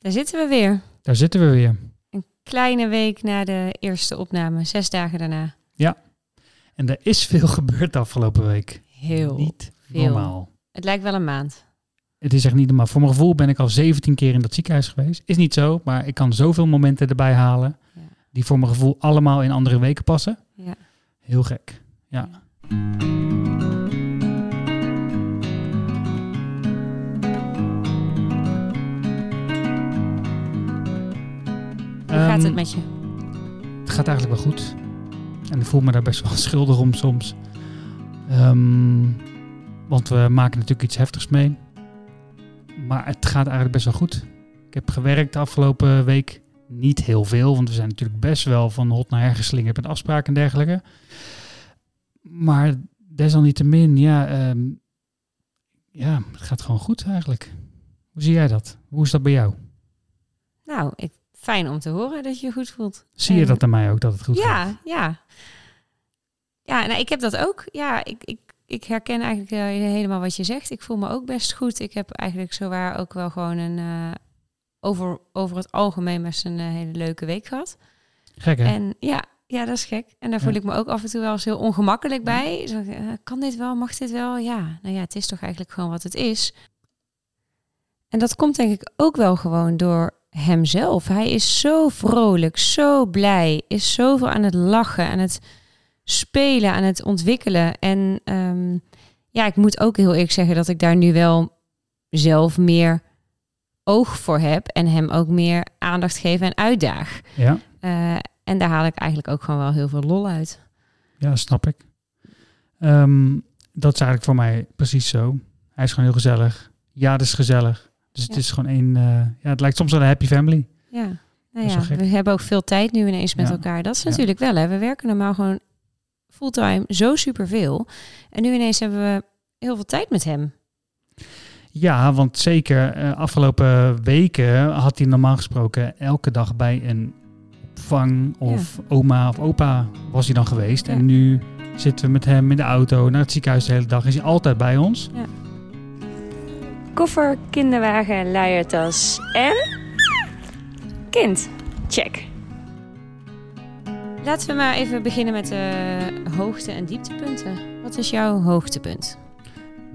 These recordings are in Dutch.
Daar zitten we weer. Daar zitten we weer. Een kleine week na de eerste opname, zes dagen daarna. En er is veel gebeurd de afgelopen week. Heel Niet veel. normaal. Het lijkt wel een maand. Het is echt niet normaal. Voor mijn gevoel ben ik al 17 keer in dat ziekenhuis geweest. Is niet zo, maar ik kan zoveel momenten erbij halen. Ja. Die voor mijn gevoel allemaal in andere weken passen. Ja. Heel gek. Ja. Hoe gaat het Ehm, met je? Het gaat eigenlijk wel goed. En ik voel me daar best wel schuldig om soms. Ehm, want we maken natuurlijk iets heftigs mee. Maar het gaat eigenlijk best wel goed. Ik heb gewerkt de afgelopen week. Niet heel veel, want we zijn natuurlijk best wel van hot naar her geslingerd met afspraken en dergelijke. Maar desalniettemin, ja, ehm, ja, het gaat gewoon goed eigenlijk. Hoe zie jij dat? Hoe is dat bij jou? Nou, ik, fijn om te horen dat je je goed voelt. Zie je En- dat aan mij ook, dat het goed gaat? ja, ja. Ja, nou, ik heb dat ook. Ja, ik, ik, ik herken eigenlijk eh, helemaal wat je zegt. Ik voel me ook best goed. Ik heb eigenlijk zowaar ook wel gewoon een... eh, over, over het algemeen best een eh, hele leuke week gehad. Gek hè? En ja, ja, dat is gek. En daar voel Ja. ik me ook af en toe wel eens heel ongemakkelijk bij. Zo, kan dit wel? Mag dit wel? Ja, nou ja, het is toch eigenlijk gewoon wat het is. En dat komt denk ik ook wel gewoon door hemzelf. Hij is zo vrolijk, zo blij, is zoveel aan het lachen, aan het spelen, aan het ontwikkelen. En ehm, ja, ik moet ook heel eerlijk zeggen dat ik daar nu wel zelf meer oog voor heb en hem ook meer aandacht geef en uitdaag. Ja. Eh, en daar haal ik eigenlijk ook gewoon wel heel veel lol uit. Ja, snap ik. Ehm, dat is eigenlijk voor mij precies zo. Hij is gewoon heel gezellig. Ja, dat is gezellig. Dus het Ja. is gewoon één... eh, ja, het lijkt soms wel een happy family. Ja, nou ja we hebben ook veel tijd nu ineens met Ja. elkaar. Dat is Ja. natuurlijk wel, hè. We werken normaal gewoon fulltime zo superveel. En nu ineens hebben we heel veel tijd met hem. Ja, want zeker eh, afgelopen weken had hij normaal gesproken elke dag bij een opvang of oma of opa was hij dan geweest. Ja. En nu zitten we met hem in de auto naar het ziekenhuis de hele dag. Is hij altijd bij ons. Koffer, kinderwagen, luiertas en kind. Check. Laten we maar even beginnen met de hoogte- en dieptepunten. Wat is jouw hoogtepunt?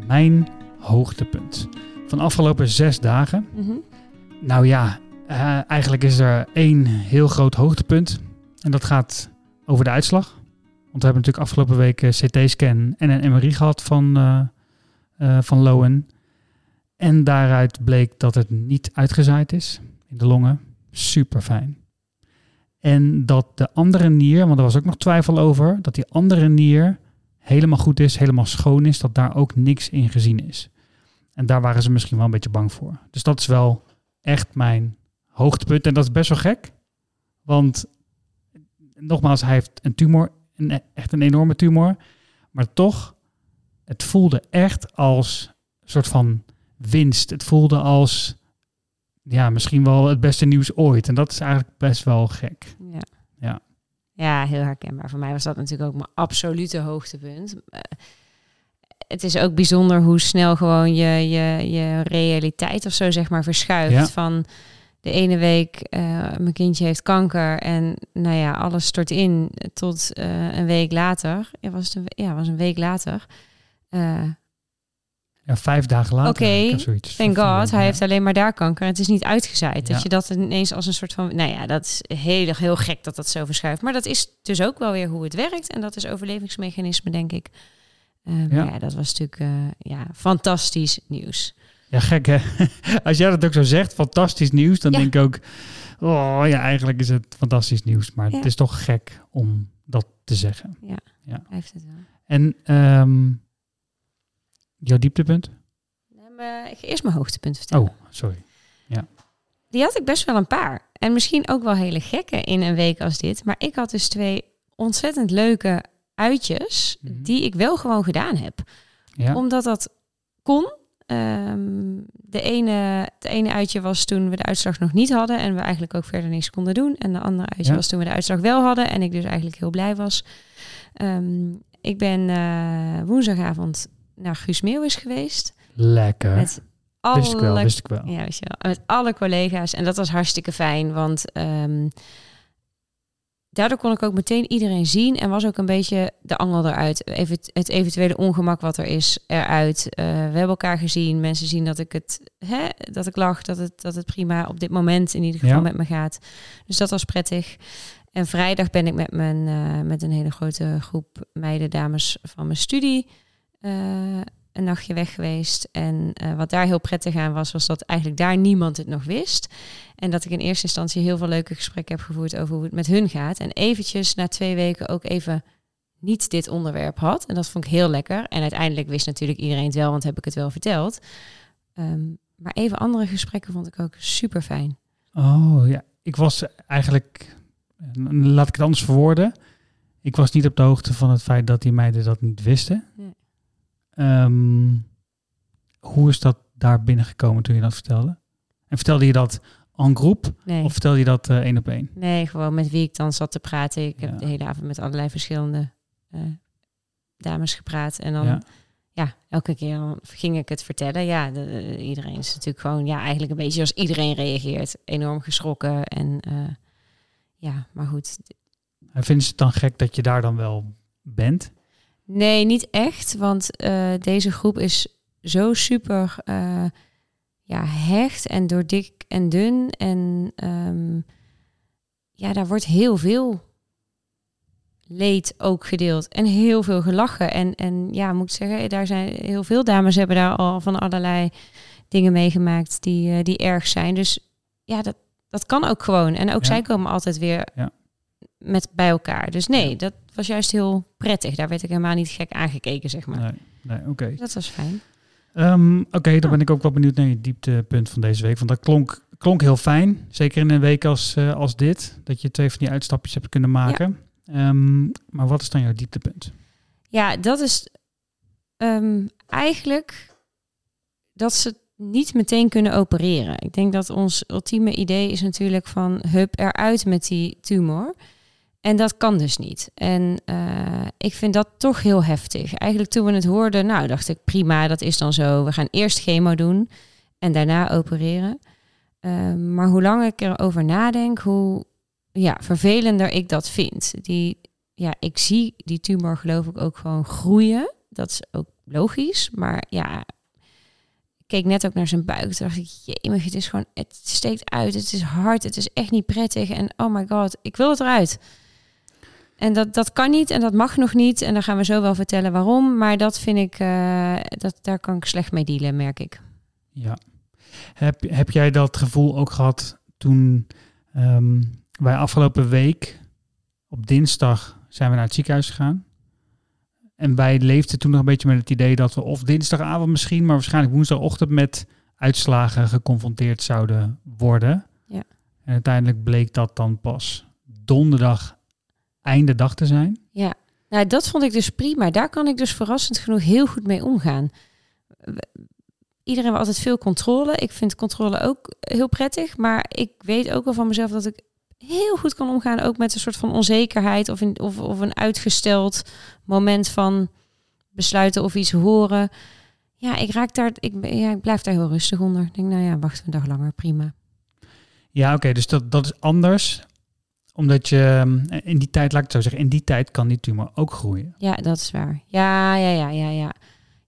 Mijn hoogtepunt. Van de afgelopen zes dagen Mhm. Nou ja, eh, eigenlijk is er één heel groot hoogtepunt. En dat gaat over de uitslag. Want we hebben natuurlijk afgelopen week een CT-scan en een MRI gehad van, eh eh, van Lowen. En daaruit bleek dat het niet uitgezaaid is in de longen. Super fijn. En dat de andere nier, want er was ook nog twijfel over, dat die andere nier helemaal goed is, helemaal schoon is, dat daar ook niks in gezien is. En daar waren ze misschien wel een beetje bang voor. Dus dat is wel echt mijn hoogtepunt. En dat is best wel gek. Want nogmaals, hij heeft een tumor, een, echt een enorme tumor. Maar toch, het voelde echt als een soort van winst. Het voelde als, ja, misschien wel het beste nieuws ooit. En dat is eigenlijk best wel gek. Ja. Ja. Ja, heel herkenbaar. Voor mij was dat natuurlijk ook mijn absolute hoogtepunt. Eh, Het is ook bijzonder hoe snel gewoon je, je, je realiteit of zo zeg maar verschuift. Ja. Van de ene week, eh, mijn kindje heeft kanker en nou ja, alles stort in tot eh, een week later. Ja, was het een, ja, was een week later. Ja, vijf dagen later. Oké, zoiets Thank God, hij ja. heeft alleen maar daar kanker. Het is niet uitgezaaid. Ja. Dat je dat ineens als een soort van... Nou ja, dat is heel, heel gek dat dat zo verschuift. Maar dat is dus ook wel weer hoe het werkt. En dat is overlevingsmechanisme, denk ik. Eh, Ja. Ja, dat was natuurlijk eh, ja, fantastisch nieuws. Ja, gek hè. Als jij dat ook zo zegt, fantastisch nieuws, dan Ja. denk ik ook, oh ja, eigenlijk is het fantastisch nieuws. Maar Ja. het is toch gek om dat te zeggen. Hij heeft het wel. En ehm, jouw dieptepunt? Nee, maar Ik ga eerst mijn hoogtepunt vertellen. Oh, sorry. Die had ik best wel een paar. En misschien ook wel hele gekke in een week als dit. Maar ik had dus twee ontzettend leuke uitjes... Mhm. die ik wel gewoon gedaan heb. Ja. Omdat dat kon. Ehm, de ene, het ene uitje was toen we de uitslag nog niet hadden en we eigenlijk ook verder niks konden doen. En de andere uitje Ja. was toen we de uitslag wel hadden en ik dus eigenlijk heel blij was. Ehm, ik ben eh, woensdagavond naar Guus Meeuwis geweest. Lekker. Met alle, Wist ik wel, wist ik wel. Ja, wist je wel. Met alle collega's. En dat was hartstikke fijn, want ehm, daardoor kon ik ook meteen iedereen zien en was ook een beetje de angel eruit. Even het eventuele ongemak wat er is eruit. Eh, we hebben elkaar gezien. Mensen zien dat ik het, hè, dat ik lach, dat het, dat het prima op dit moment in ieder geval Ja. met me gaat. Dus dat was prettig. En vrijdag ben ik met, mijn, eh, met een hele grote groep meiden, dames van mijn studie, een nachtje weg geweest. En eh, wat daar heel prettig aan was, was dat eigenlijk daar niemand het nog wist. En dat ik in eerste instantie heel veel leuke gesprekken heb gevoerd over hoe het met hun gaat. En eventjes na twee weken ook even niet dit onderwerp had. En dat vond ik heel lekker. En uiteindelijk wist natuurlijk iedereen het wel, want heb ik het wel verteld. Ehm, maar even andere gesprekken vond ik ook super fijn. Oh ja, ik was eigenlijk, eh, laat ik het anders verwoorden. Ik was niet op de hoogte van het feit dat die meiden dat niet wisten. Nee. Ehm, hoe is dat daar binnengekomen toen je dat vertelde? En vertelde je dat en groep Nee. of vertelde je dat eh, één op één? Nee, gewoon met wie ik dan zat te praten. Ik Ja. heb de hele avond met allerlei verschillende eh, dames gepraat. En dan, ja. Ja. elke keer dan ging ik het vertellen. Ja, de- de- iedereen is natuurlijk gewoon, ja, eigenlijk een beetje als iedereen reageert. Enorm geschrokken. En eh, ja, maar goed. En vinden ze het dan gek dat je daar dan wel bent? Nee, niet echt. Want eh, deze groep is zo super eh, ja, hecht en door dik en dun. En ehm, ja, daar wordt heel veel leed ook gedeeld. En heel veel gelachen. En, en ja, moet ik zeggen, daar zijn heel veel dames hebben daar al van allerlei dingen meegemaakt die, eh, die erg zijn. Dus ja, dat, dat kan ook gewoon. En ook Ja. zij komen altijd weer Ja. Met bij elkaar. Dus nee, Ja. dat was juist heel prettig. Daar werd ik helemaal niet gek aangekeken, zeg maar. Nee, nee oké. Dat was fijn. Ehm, Oké, dan ben ik ook wel benieuwd naar je dieptepunt van deze week. Want dat klonk, klonk heel fijn. Zeker in een week als, eh, als dit. Dat je twee van die uitstapjes hebt kunnen maken. Ehm, maar wat is dan jouw dieptepunt? Ja, dat is ehm, eigenlijk dat ze niet meteen kunnen opereren. Ik denk dat ons ultieme idee is natuurlijk van hup eruit met die tumor. En dat kan dus niet. En eh, ik vind dat toch heel heftig. Eigenlijk toen we het hoorden, nou dacht ik prima, dat is dan zo. We gaan eerst chemo doen en daarna opereren. Ehm, maar hoe langer ik erover nadenk, hoe ja, vervelender ik dat vind. Die, ja, ik zie die tumor geloof ik ook gewoon groeien. Dat is ook logisch. Maar ja, ik keek net ook naar zijn buik. Toen dacht ik, jemig, het is gewoon, het steekt uit. Het is hard. Het is echt niet prettig. En oh my god, ik wil het eruit. En dat, dat kan niet en dat mag nog niet. En dan gaan we zo wel vertellen waarom. Maar dat vind ik, eh, dat, daar kan ik slecht mee dealen, merk ik. Ja. Heb, heb jij dat gevoel ook gehad toen ehm, wij afgelopen week op dinsdag zijn we naar het ziekenhuis gegaan? En wij leefden toen nog een beetje met het idee dat we of dinsdagavond misschien, maar waarschijnlijk woensdagochtend met uitslagen geconfronteerd zouden worden. Ja. En uiteindelijk bleek dat dan pas donderdag einde dag te zijn. Ja, nou, dat vond ik dus prima. Daar kan ik dus verrassend genoeg heel goed mee omgaan. Iedereen wil altijd veel controle. Ik vind controle ook heel prettig. Maar ik weet ook wel van mezelf dat ik heel goed kan omgaan. Ook met een soort van onzekerheid of, in, of, of een uitgesteld moment van besluiten of iets horen. Ja, ik raak daar. Ik, ja, ik blijf daar heel rustig onder. Ik denk, nou ja, wacht een dag langer, prima. Ja, oké, dus dat, dat is anders. Omdat je ehm, in die tijd, laat ik het zo zeggen, in die tijd kan die tumor ook groeien. Ja, dat is waar. Ja, ja, ja, ja, ja.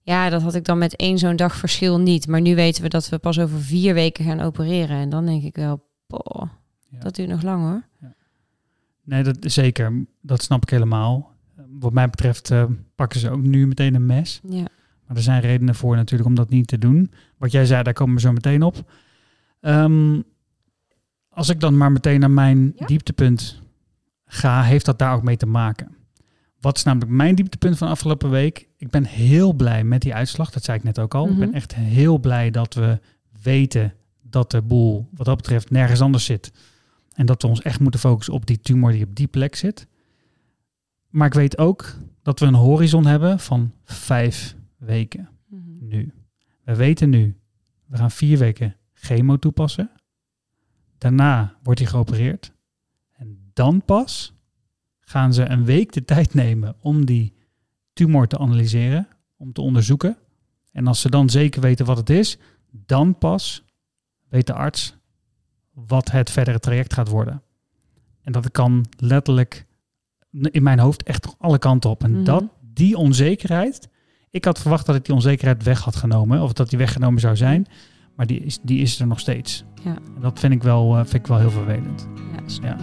Ja, dat had ik dan met één zo'n dag verschil niet. Maar nu weten we dat we pas over vier weken gaan opereren. En dan denk ik wel, Ja. dat duurt nog lang hoor. Nee, dat zeker. Dat snap ik helemaal. Wat mij betreft eh, pakken ze ook nu meteen een mes. Ja, Maar er zijn redenen voor natuurlijk om dat niet te doen. Wat jij zei, daar komen we zo meteen op. Ehm, als ik dan maar meteen naar mijn Ja. dieptepunt ga, heeft dat daar ook mee te maken. Wat is namelijk mijn dieptepunt van afgelopen week? Ik ben heel blij met die uitslag. Dat zei ik net ook al. Ik ben Mhm. echt heel blij dat we weten dat de boel wat dat betreft nergens anders zit. En dat we ons echt moeten focussen op die tumor die op die plek zit. Maar ik weet ook dat we een horizon hebben van vijf weken Mhm. nu. We weten nu, we gaan vier weken chemo toepassen. Daarna wordt hij geopereerd. En dan pas gaan ze een week de tijd nemen om die tumor te analyseren, om te onderzoeken. En als ze dan zeker weten wat het is, dan pas weet de arts wat het verdere traject gaat worden. En dat kan letterlijk in mijn hoofd echt alle kanten op. En Mhm. dat, die onzekerheid, ik had verwacht dat ik die onzekerheid weg had genomen, of dat die weggenomen zou zijn, maar die is, die is er nog steeds. Ja. En dat vind ik wel, eh, vind ik wel heel vervelend. Ja, Ja.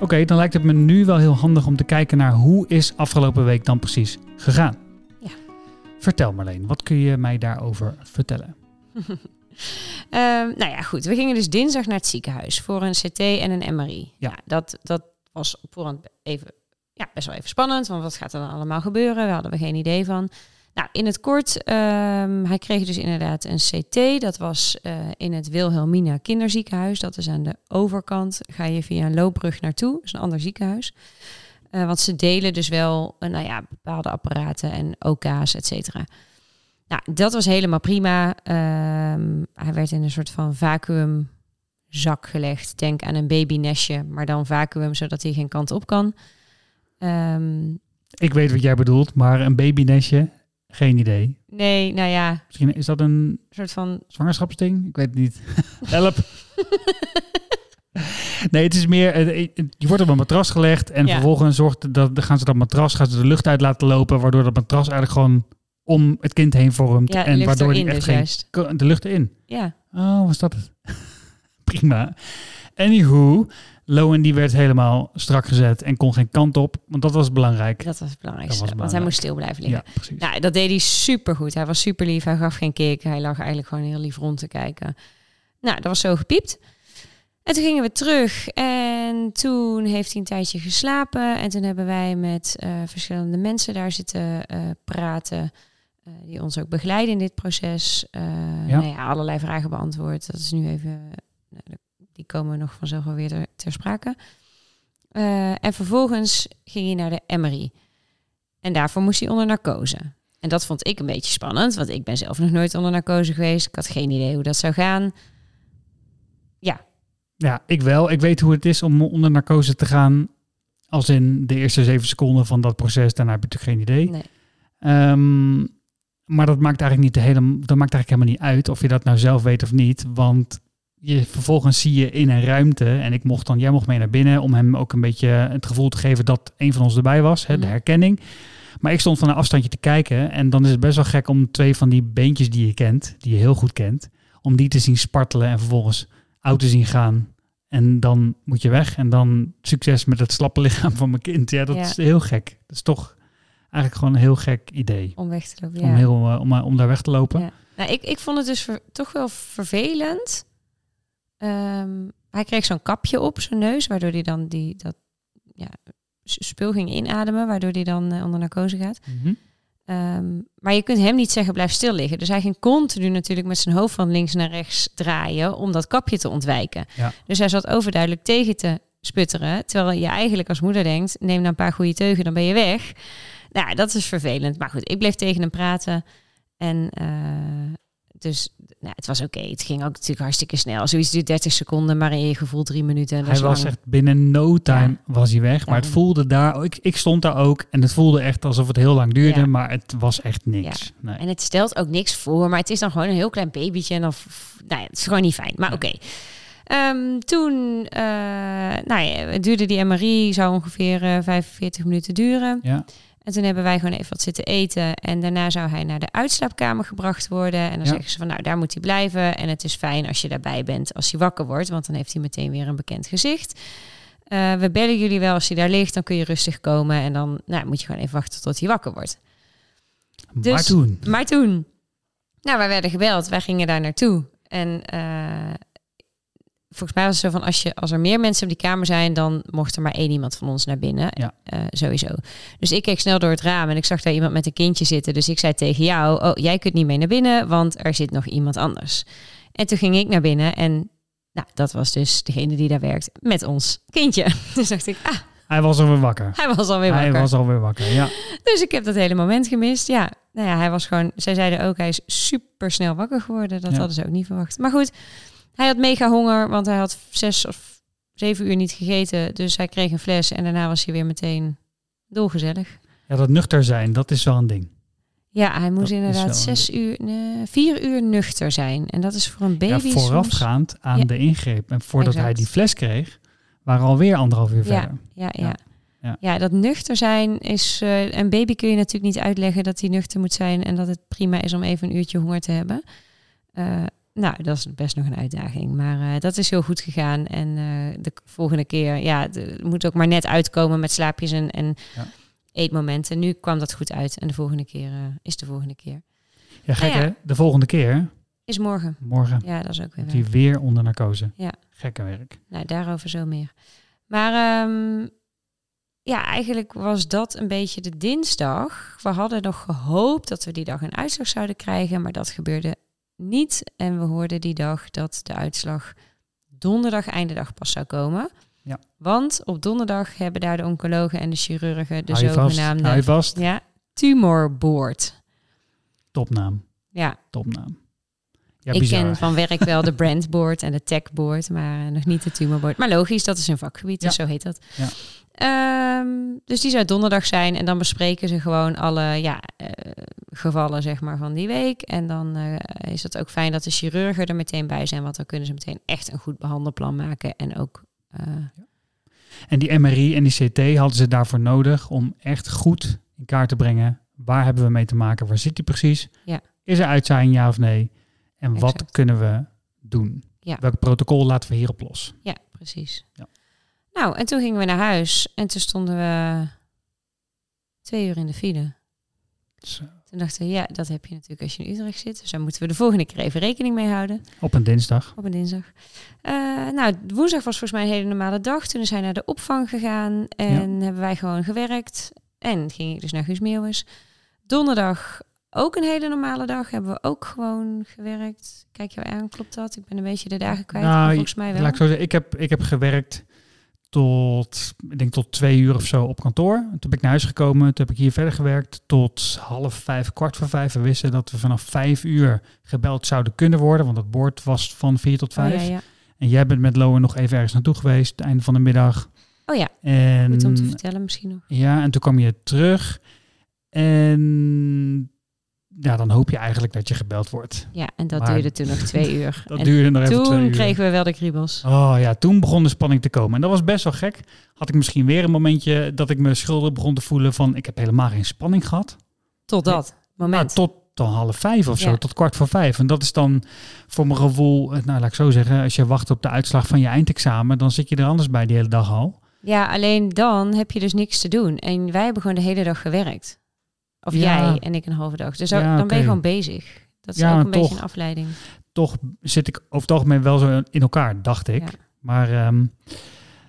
Oké, dan lijkt het me nu wel heel handig om te kijken naar hoe is afgelopen week dan precies gegaan. Ja. Vertel Marleen, wat kun je mij daarover vertellen? Ehm, nou ja, goed. We gingen dus dinsdag naar het ziekenhuis voor een CT en een MRI. Ja. Dat, dat was op voorhand even, ja, best wel even spannend, want wat gaat er dan allemaal gebeuren? Daar hadden we geen idee van. Nou, in het kort, ehm, hij kreeg dus inderdaad een CT. Dat was eh, in het Wilhelmina kinderziekenhuis. Dat is aan de overkant. Ga je via een loopbrug naartoe. Dat is een ander ziekenhuis. Eh, want ze delen dus wel eh, nou ja, bepaalde apparaten en OK's, et cetera. Nou, dat was helemaal prima. Ehm, hij werd in een soort van vacuümzak gelegd. Denk aan een babynestje, maar dan vacuüm, zodat hij geen kant op kan. Ehm, Ik weet wat jij bedoelt, maar een babynestje, geen idee. nee, nou ja, Misschien is dat een een soort van... zwangerschapsding? Ik weet het niet. Help. Nee, het is meer, eh, eh, je wordt op een matras gelegd en Ja. vervolgens zorgt dat, gaan ze dat matras, gaan ze de lucht uit laten lopen, waardoor dat matras eigenlijk gewoon om het kind heen vormt. Ja, en waardoor die erin echt dus geen, de lucht erin. Ja, Oh, was dat het? Prima. Anywho, Lowen die werd helemaal strak gezet en kon geen kant op, want dat was belangrijk. dat was het belangrijkste. Dat was want hij belangrijk. moest stil blijven liggen. Ja, precies. Nou, dat deed hij super goed. Hij was super lief. Hij gaf geen kick. Hij lag eigenlijk gewoon heel lief rond te kijken. Nou, dat was zo gepiept. En toen gingen we terug en toen heeft hij een tijdje geslapen. En toen hebben wij met eh, verschillende mensen daar zitten eh, praten. eh, die ons ook begeleiden in dit proces. Ja. Nou ja, allerlei vragen beantwoord. Dat is nu even... nou, die komen nog vanzelf wel weer ter, ter sprake. Eh, en vervolgens ging hij naar de MRI. En daarvoor moest hij onder narcose. En dat vond ik een beetje spannend, want ik ben zelf nog nooit onder narcose geweest. Ik had geen idee hoe dat zou gaan. Ja, ik wel. Ik weet hoe het is om onder narcose te gaan. Als in de eerste zeven seconden van dat proces. Daarna heb je natuurlijk geen idee. Nee. Ehm, maar dat maakt eigenlijk niet de hele, dat maakt eigenlijk helemaal niet uit of je dat nou zelf weet of niet. Want je, vervolgens zie je in een ruimte. En ik mocht dan, jij mocht mee naar binnen om hem ook een beetje het gevoel te geven dat een van ons erbij was. Hè, de Mhm. herkenning. Maar ik stond van een afstandje te kijken. En dan is het best wel gek om twee van die beentjes die je kent, die je heel goed kent, om die te zien spartelen en vervolgens oud te zien gaan. En dan moet je weg. En dan succes met het slappe lichaam van mijn kind. Ja, dat Ja. is heel gek. Dat is toch eigenlijk gewoon een heel gek idee. Om weg te lopen. Om, Ja. heel, eh, om, om daar weg te lopen. Ja. Nou, ik, ik vond het dus ver- toch wel vervelend. Ehm, hij kreeg zo'n kapje op zijn neus, waardoor hij dan die, dat ja, spul ging inademen, waardoor hij dan eh, onder narcose gaat. Mhm. Ehm, maar je kunt hem niet zeggen blijf stil liggen. Dus hij ging continu natuurlijk met zijn hoofd van links naar rechts draaien om dat kapje te ontwijken. Ja. Dus hij zat overduidelijk tegen te sputteren. Terwijl je eigenlijk als moeder denkt, neem nou een paar goede teugen, dan ben je weg. Nou, dat is vervelend. Maar goed, ik bleef tegen hem praten. En eh, dus nou, het was oké. Het ging ook natuurlijk hartstikke snel. Zoiets duurt 30 seconden, maar in je gevoel drie minuten. Dat Hij was lang. echt binnen no time was hij weg. Maar het voelde daar, ik, ik stond daar ook en het voelde echt alsof het heel lang duurde, Ja. maar het was echt niks. Nee. En het stelt ook niks voor, maar het is dan gewoon een heel klein babytje. En dan, nou ja, het is gewoon niet fijn. Maar oké. Ehm, toen, eh, nou ja, duurde die MRI, zou ongeveer eh 45 minuten duren. Ja, En toen hebben wij gewoon even wat zitten eten. En daarna zou hij naar de uitslaapkamer gebracht worden. En dan Ja. zeggen ze van, nou, daar moet hij blijven. En het is fijn als je daarbij bent als hij wakker wordt. Want dan heeft hij meteen weer een bekend gezicht. Eh, we bellen jullie wel als hij daar ligt. Dan kun je rustig komen. En dan nou, moet je gewoon even wachten tot hij wakker wordt. maar Dus- toen. Maar toen, nou, wij werden gebeld, wij gingen daar naartoe. En eh, volgens mij was het zo van, als, je, als er meer mensen op die kamer zijn, dan mocht er maar één iemand van ons naar binnen. Ja. Eh, sowieso. Dus ik keek snel door het raam en ik zag daar iemand met een kindje zitten. Dus ik zei tegen jou, oh, jij kunt niet mee naar binnen, want er zit nog iemand anders. En toen ging ik naar binnen en nou, dat was dus degene die daar werkt met ons kindje. Dus dacht ik, ah, Hij was alweer wakker. hij was alweer wakker. Hij was alweer wakker, ja. Dus ik heb dat hele moment gemist. Ja, nou ja, hij was gewoon. Zij zeiden ook, hij is super snel wakker geworden. Dat Ja. hadden ze ook niet verwacht. Maar goed, hij had mega honger, want hij had zes of zeven uur niet gegeten. Dus hij kreeg een fles en daarna was hij weer meteen dolgezellig. Ja, dat nuchter zijn, dat is wel een ding. Ja, hij moest Dat inderdaad zes uur, nee, vier uur nuchter zijn. En dat is voor een baby Ja, soms- voorafgaand aan Ja. de ingreep. En voordat hij die fles kreeg, waren we alweer anderhalf uur Ja. verder. Ja, Ja. ja. Ja. Dat nuchter zijn is... eh, een baby kun je natuurlijk niet uitleggen dat hij nuchter moet zijn... en dat het prima is om even een uurtje honger te hebben. Eh, nou, dat is best nog een uitdaging. Maar eh, dat is heel goed gegaan. En eh, de volgende keer... Ja, het moet ook maar net uitkomen met slaapjes en, en Ja. eetmomenten. Nu kwam dat goed uit. En de volgende keer eh, is de volgende keer. Ja, gek Nou ja. hè? De volgende keer, Is morgen. morgen, Ja, dat is ook weer hij weer onder narcose. Ja. Gekke werk. Nou, daarover zo meer. Maar ehm, ja, eigenlijk was dat een beetje de dinsdag. We hadden nog gehoopt dat we die dag een uitslag zouden krijgen, maar dat gebeurde niet. En we hoorden die dag dat de uitslag donderdag einde dag pas zou komen. Ja. Want op donderdag hebben daar de oncologen en de chirurgen de Hou je vast, zogenaamde vast. ja, tumorboard. Topnaam, Ja, topnaam. Ja, ik bizar. ken van werk wel de brandboard en de techboard, maar nog niet de tumorboard. Maar logisch, dat is hun vakgebied, dus Ja. zo heet dat. Ja. Ehm, dus die zou donderdag zijn en dan bespreken ze gewoon alle ja, eh, gevallen zeg maar, van die week. En dan eh, is het ook fijn dat de chirurgen er meteen bij zijn, want dan kunnen ze meteen echt een goed behandelplan maken. En ook, eh, En die MRI en die CT hadden ze daarvoor nodig om echt goed in kaart te brengen. Waar hebben we mee te maken? Waar zit hij precies? Ja. Is er uitzaaiing, ja of nee? En wat kunnen we doen? Ja. Welk protocol laten we hierop los? ja, precies. Ja. Nou, en toen gingen we naar huis en toen stonden we twee uur in de file. Zo. Toen dachten we, ja, dat heb je natuurlijk als je in Utrecht zit. Dus daar moeten we de volgende keer even rekening mee houden. Op een dinsdag. Op een dinsdag. Eh, nou, woensdag was volgens mij een hele normale dag. Toen is hij naar de opvang gegaan en hebben wij gewoon gewerkt. En ging ik dus naar Guus Meeuwis. Donderdag ook een hele normale dag. Hebben we ook gewoon gewerkt. Kijk jou aan, klopt dat? Ik ben een beetje de dagen kwijt. maar volgens mij wel. Laat ik zo zeggen, ik heb, ik heb gewerkt tot, ik denk tot twee uur of zo op kantoor. Toen ben ik naar huis gekomen. Toen heb ik hier verder gewerkt tot half vijf, kwart voor vijf. We wisten dat we vanaf vijf uur gebeld zouden kunnen worden. Want het bord was van vier tot Oh, vijf. ja, ja. En jij bent met Lowen nog even ergens naartoe geweest, het einde van de middag. Oh ja, En, goed om te vertellen misschien nog. ja, en toen kwam je terug. En ja, dan hoop je eigenlijk dat je gebeld wordt. Ja, en dat Maar- duurde toen nog twee uur. Dat en duurde nog even twee toen uur. kregen we wel de kriebels. Oh ja, toen begon de spanning te komen. En dat was best wel gek. Had ik misschien weer een momentje dat ik me schuldig begon te voelen van... ik heb helemaal geen spanning gehad. Tot dat moment. Nou, tot dan half vijf of zo, Ja. tot kwart voor vijf. En dat is dan voor mijn gevoel, eh, nou laat ik zo zeggen... als je wacht op de uitslag van je eindexamen... dan zit je er anders bij die hele dag al. Ja, alleen dan heb je dus niks te doen. En wij hebben gewoon de hele dag gewerkt. Of Ja. jij en ik een halve dag. Dus dan, Ja, dan ben je gewoon bezig. Dat is Ja, ook een beetje een afleiding. Toch zit ik over het algemeen wel zo in elkaar, dacht ik. Maar ehm,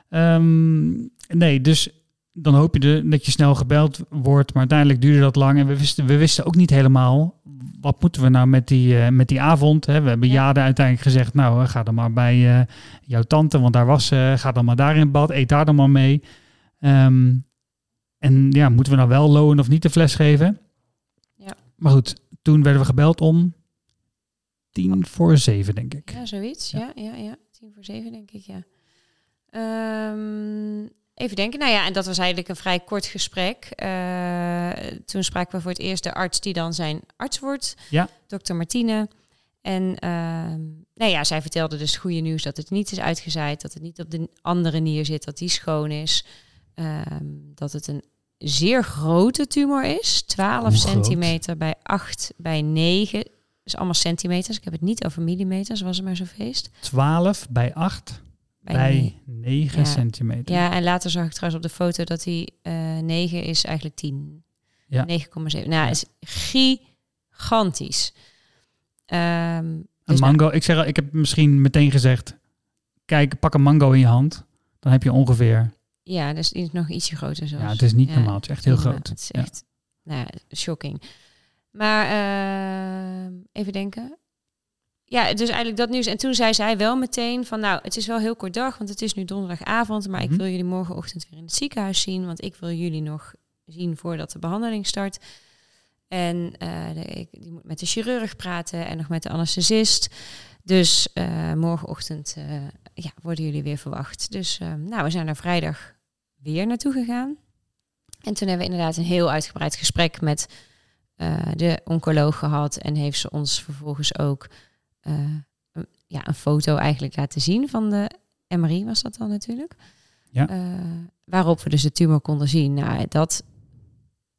ehm, nee, dus dan hoop je de, dat je snel gebeld wordt. Maar uiteindelijk duurde dat lang. En we wisten, we wisten ook niet helemaal... wat moeten we nou met die, eh, met die avond? Hè? We hebben Ja. Jade uiteindelijk gezegd... nou, eh, ga dan maar bij eh, jouw tante, want daar was ze. Ga dan maar daar in bad, eet daar dan maar mee. Ehm, en ja, moeten we nou wel loon of niet de fles geven? Ja. Maar goed, toen werden we gebeld om tien voor zeven, denk ik. Ja, zoiets. Ja. Ja, ja, ja. Tien voor zeven, denk ik, ja. Ehm, even denken. Nou ja, en dat was eigenlijk een vrij kort gesprek. Eh, toen spraken we voor het eerst de arts die dan zijn arts wordt. Ja. Dokter Martine. En ehm, nou ja, zij vertelde dus het goede nieuws dat het niet is uitgezaaid. Dat het niet op de andere nier zit, dat die schoon is. Ehm, dat het een zeer grote tumor is. 12 Hoe groot? centimeter bij 8 bij 9. Dus allemaal centimeters. Ik heb het niet over millimeters, was er maar zo'n feest. 12 bij 8 Bij, bij negen. 9 Ja. centimeter. Ja, en later zag ik trouwens op de foto dat die eh 9 is eigenlijk 10. Ja. 9,7. Nou, Ja. is gigantisch. Ehm, Een dus nou, mango. Ik, zeg, al, ik heb misschien meteen gezegd, kijk, pak een mango in je hand. Dan heb je ongeveer, ja, dus is nog ietsje groter zelfs. ja, het is niet Ja, normaal. Het is echt heel groot. Het is Ja. echt, nou ja, shocking. Maar ehm, even denken. Ja, dus eigenlijk dat nieuws. En toen zei zij wel meteen van, nou, het is wel heel kort dag, want het is nu donderdagavond, maar Mhm. ik wil jullie morgenochtend weer in het ziekenhuis zien, want ik wil jullie nog zien voordat de behandeling start. En eh, de, ik, die moet met de chirurg praten en nog met de anesthesist. Dus eh, morgenochtend eh, ja, worden jullie weer verwacht. Dus eh, nou, we zijn er vrijdag weer naartoe gegaan. En toen hebben we inderdaad een heel uitgebreid gesprek met uh, de oncoloog gehad. En heeft ze ons vervolgens ook uh, een, ja, een foto eigenlijk laten zien van de MRI, was dat dan natuurlijk. Ja. Uh, waarop we dus de tumor konden zien. Nou, dat,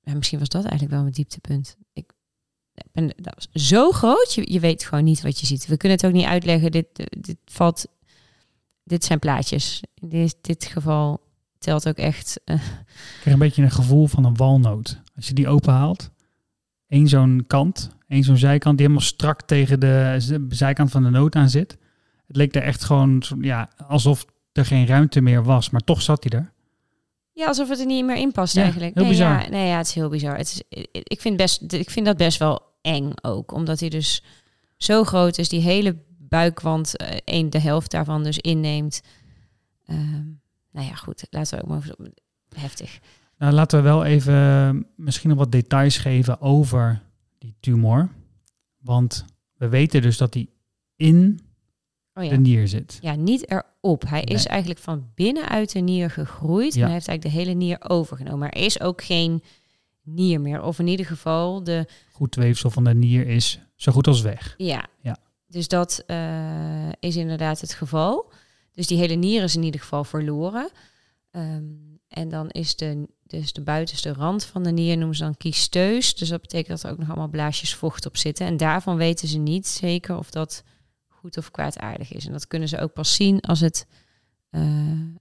ja, misschien was dat eigenlijk wel mijn dieptepunt. Ik ben, dat was zo groot, je, je weet gewoon niet wat je ziet. We kunnen het ook niet uitleggen. Dit, dit valt, dit zijn plaatjes. In dit, dit geval telt ook echt. Uh, ik krijg een beetje een gevoel van een walnoot. Als je die openhaalt, één zo'n kant, één zo'n zijkant die helemaal strak tegen de zijkant van de noot aan zit. Het leek er echt gewoon ja, alsof er geen ruimte meer was, maar toch zat hij er. Ja, alsof het er niet meer in past Ja, eigenlijk. heel nee, bizar. Ja, nee, ja, het is heel bizar. Het is, ik, vind best, ik vind dat best wel eng ook, omdat hij dus zo groot is, die hele buikwand, eh, één de helft daarvan dus inneemt. Ehm, nou ja, goed, laten we ook maar heftig. Nou, laten we wel even eh, misschien nog wat details geven over die tumor. Want we weten dus dat die in Oh ja. de nier zit. Ja, niet erop. Hij is eigenlijk van binnenuit de nier gegroeid. Ja. En hij heeft eigenlijk de hele nier overgenomen. Maar er is ook geen nier meer. Of in ieder geval de... Goed weefsel van de nier is zo goed als weg. Ja. Ja. Dus dat eh, is inderdaad het geval. Dus die hele nier is in ieder geval verloren. Ehm, en dan is de, dus de buitenste rand van de nier noemen ze dan kiesteus. Dus dat betekent dat er ook nog allemaal blaasjes vocht op zitten. En daarvan weten ze niet zeker of dat goed of kwaadaardig is. En dat kunnen ze ook pas zien als het eh,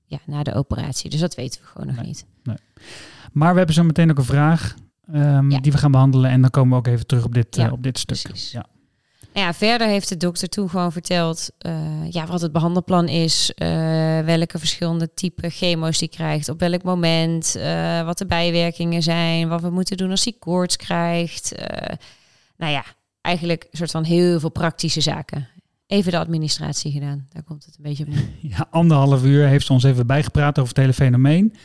ja, na de operatie. Dus dat weten we gewoon nog Nee. niet. Maar we hebben zo meteen ook een vraag ehm, Ja. die we gaan behandelen. En dan komen we ook even terug op dit, eh, Ja, op dit stuk. precies. Ja. Ja, verder heeft de dokter toen gewoon verteld eh, ja, wat het behandelplan is, eh, welke verschillende type chemo's die krijgt, op welk moment, eh, wat de bijwerkingen zijn, wat we moeten doen als hij koorts krijgt. Nou ja, eigenlijk een soort van heel veel praktische zaken. Even de administratie gedaan, daar komt het een beetje op. Ja, anderhalf uur heeft ze ons even bijgepraat over het hele fenomeen.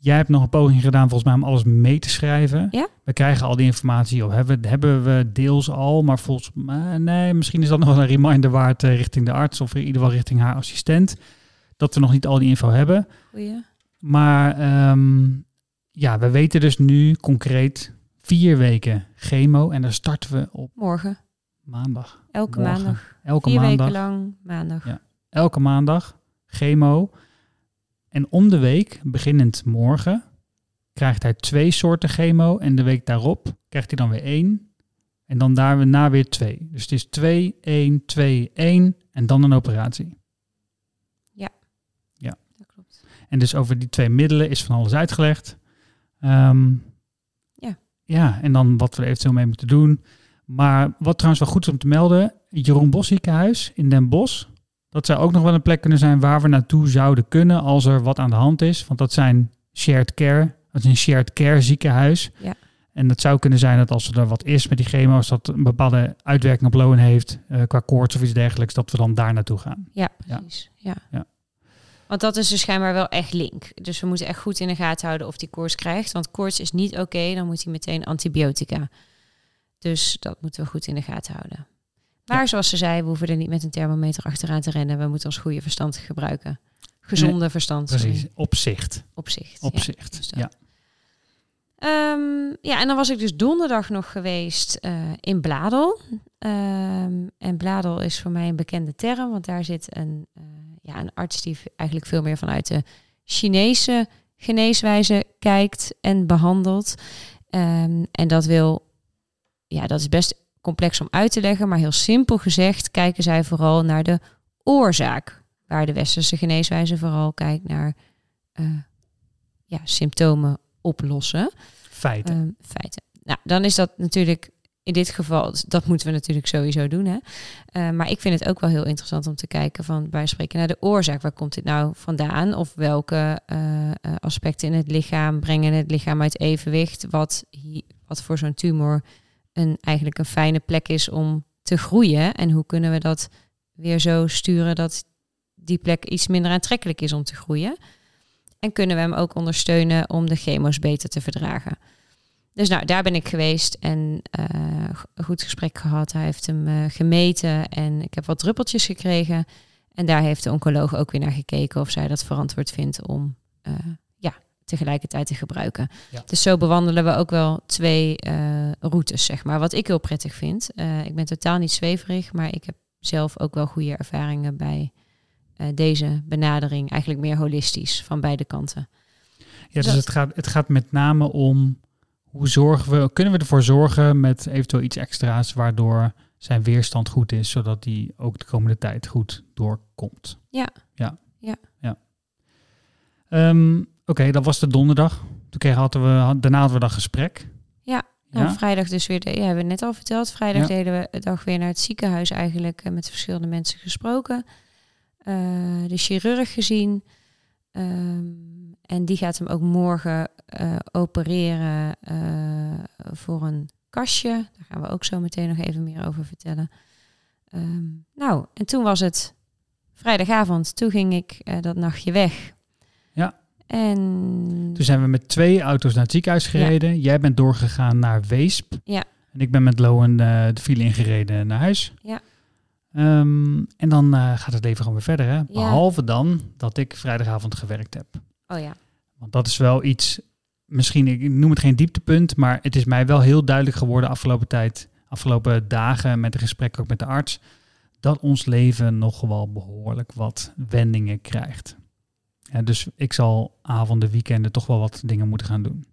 Jij hebt nog een poging gedaan volgens mij om alles mee te schrijven. Ja. We krijgen al die informatie op. Hebben, hebben we deels al, maar volgens mij, nee, misschien is dat nog een reminder waard eh, richting de arts of in ieder geval richting haar assistent. Dat we nog niet al die info hebben. Goeie. Maar ehm, ja, we weten dus nu concreet vier weken chemo en dan starten we op Morgen, maandag. elke Morgen. maandag, Elke vier maandag. weken lang maandag. Ja. elke maandag chemo. En om de week, beginnend morgen, krijgt hij twee soorten chemo. En de week daarop krijgt hij dan weer één. En dan daarna weer twee. Dus het is 2, 1, 2, 1 en dan een operatie. Dat klopt. En dus over die twee middelen is van alles uitgelegd. Ehm, Ja. Ja, en dan wat we er eventueel mee moeten doen. Maar wat trouwens wel goed is om te melden, Jeroen Bos ziekenhuis in Den Bosch. Dat zou ook nog wel een plek kunnen zijn waar we naartoe zouden kunnen als er wat aan de hand is. Want dat zijn shared care. Dat is een shared care ziekenhuis. Ja. En dat zou kunnen zijn dat als er wat is met die chemo's, dat een bepaalde uitwerking op loon heeft, eh, qua koorts of iets dergelijks, dat we dan daar naartoe gaan. Ja, precies. Ja. Ja. Want dat is dus schijnbaar wel echt link. Dus we moeten echt goed in de gaten houden of die koorts krijgt. Want koorts is niet oké, dan moet hij meteen antibiotica. Dus dat moeten we goed in de gaten houden. Maar zoals ze zei, we hoeven er niet met een thermometer achteraan te rennen. We moeten ons goede verstand gebruiken. Gezonde verstand. sorry. Precies, opzicht. Opzicht. Opzicht. dus ja. Ehm, ja, en dan was ik dus donderdag nog geweest eh, in Bladel. Ehm, en Bladel is voor mij een bekende term, want daar zit een, eh, ja, een arts die eigenlijk veel meer vanuit de Chinese geneeswijze kijkt en behandelt. Ehm, en dat wil, ja, dat is best complex om uit te leggen, maar heel simpel gezegd kijken zij vooral naar de oorzaak, waar de westerse geneeswijze vooral kijkt naar eh, ja, symptomen oplossen. Feiten. Ehm, feiten. Nou, dan is dat natuurlijk in dit geval, dat moeten we natuurlijk sowieso doen. Hè? Eh, maar ik vind het ook wel heel interessant om te kijken van bij spreken naar de oorzaak. Waar komt dit nou vandaan? Of welke eh, aspecten in het lichaam brengen het lichaam uit evenwicht? Wat, wat voor zo'n tumor een, eigenlijk een fijne plek is om te groeien. En hoe kunnen we dat weer zo sturen dat die plek iets minder aantrekkelijk is om te groeien? En kunnen we hem ook ondersteunen om de chemo's beter te verdragen? Dus nou, daar ben ik geweest en eh, een goed gesprek gehad. Hij heeft hem eh, gemeten en ik heb wat druppeltjes gekregen. En daar heeft de oncoloog ook weer naar gekeken of zij dat verantwoord vindt om eh, tegelijkertijd te gebruiken. Ja. Dus zo bewandelen we ook wel twee eh, routes, zeg maar. Wat ik heel prettig vind. Eh, ik ben totaal niet zweverig, maar ik heb zelf ook wel goede ervaringen bij eh, deze benadering. Eigenlijk meer holistisch van beide kanten. Ja, dus Dat- het gaat, het gaat met name om hoe zorgen we, kunnen we ervoor zorgen met eventueel iets extra's waardoor zijn weerstand goed is, zodat die ook de komende tijd goed doorkomt. Ja. Ja. Ja. ja. Ehm, Oké, dat was de donderdag. Toen kregen, hadden we, daarna hadden we dat gesprek. Ja. Ja? Nou, vrijdag dus weer, de, ja, hebben we net al verteld. Vrijdag Ja. deden we de dag weer naar het ziekenhuis eigenlijk eh, met verschillende mensen gesproken. Eh, de chirurg gezien. Ehm, en die gaat hem ook morgen eh, opereren voor een kastje. Daar gaan we ook zo meteen nog even meer over vertellen. Ehm, nou, en toen was het vrijdagavond. Toen ging ik dat nachtje weg. En Toen zijn we met twee auto's naar het ziekenhuis gereden. Jij bent doorgegaan naar Weesp. Ja. En ik ben met Lowen eh, de file ingereden naar huis. Ja. Ehm, en dan eh, gaat het leven gewoon weer verder. Hè? Behalve dan dat ik vrijdagavond gewerkt heb. oh ja, Want dat is wel iets, misschien, ik noem het geen dieptepunt, maar het is mij wel heel duidelijk geworden afgelopen tijd, afgelopen dagen met de gesprekken ook met de arts, dat ons leven nog wel behoorlijk wat wendingen krijgt. Ja, dus ik zal avonden, weekenden toch wel wat dingen moeten gaan doen.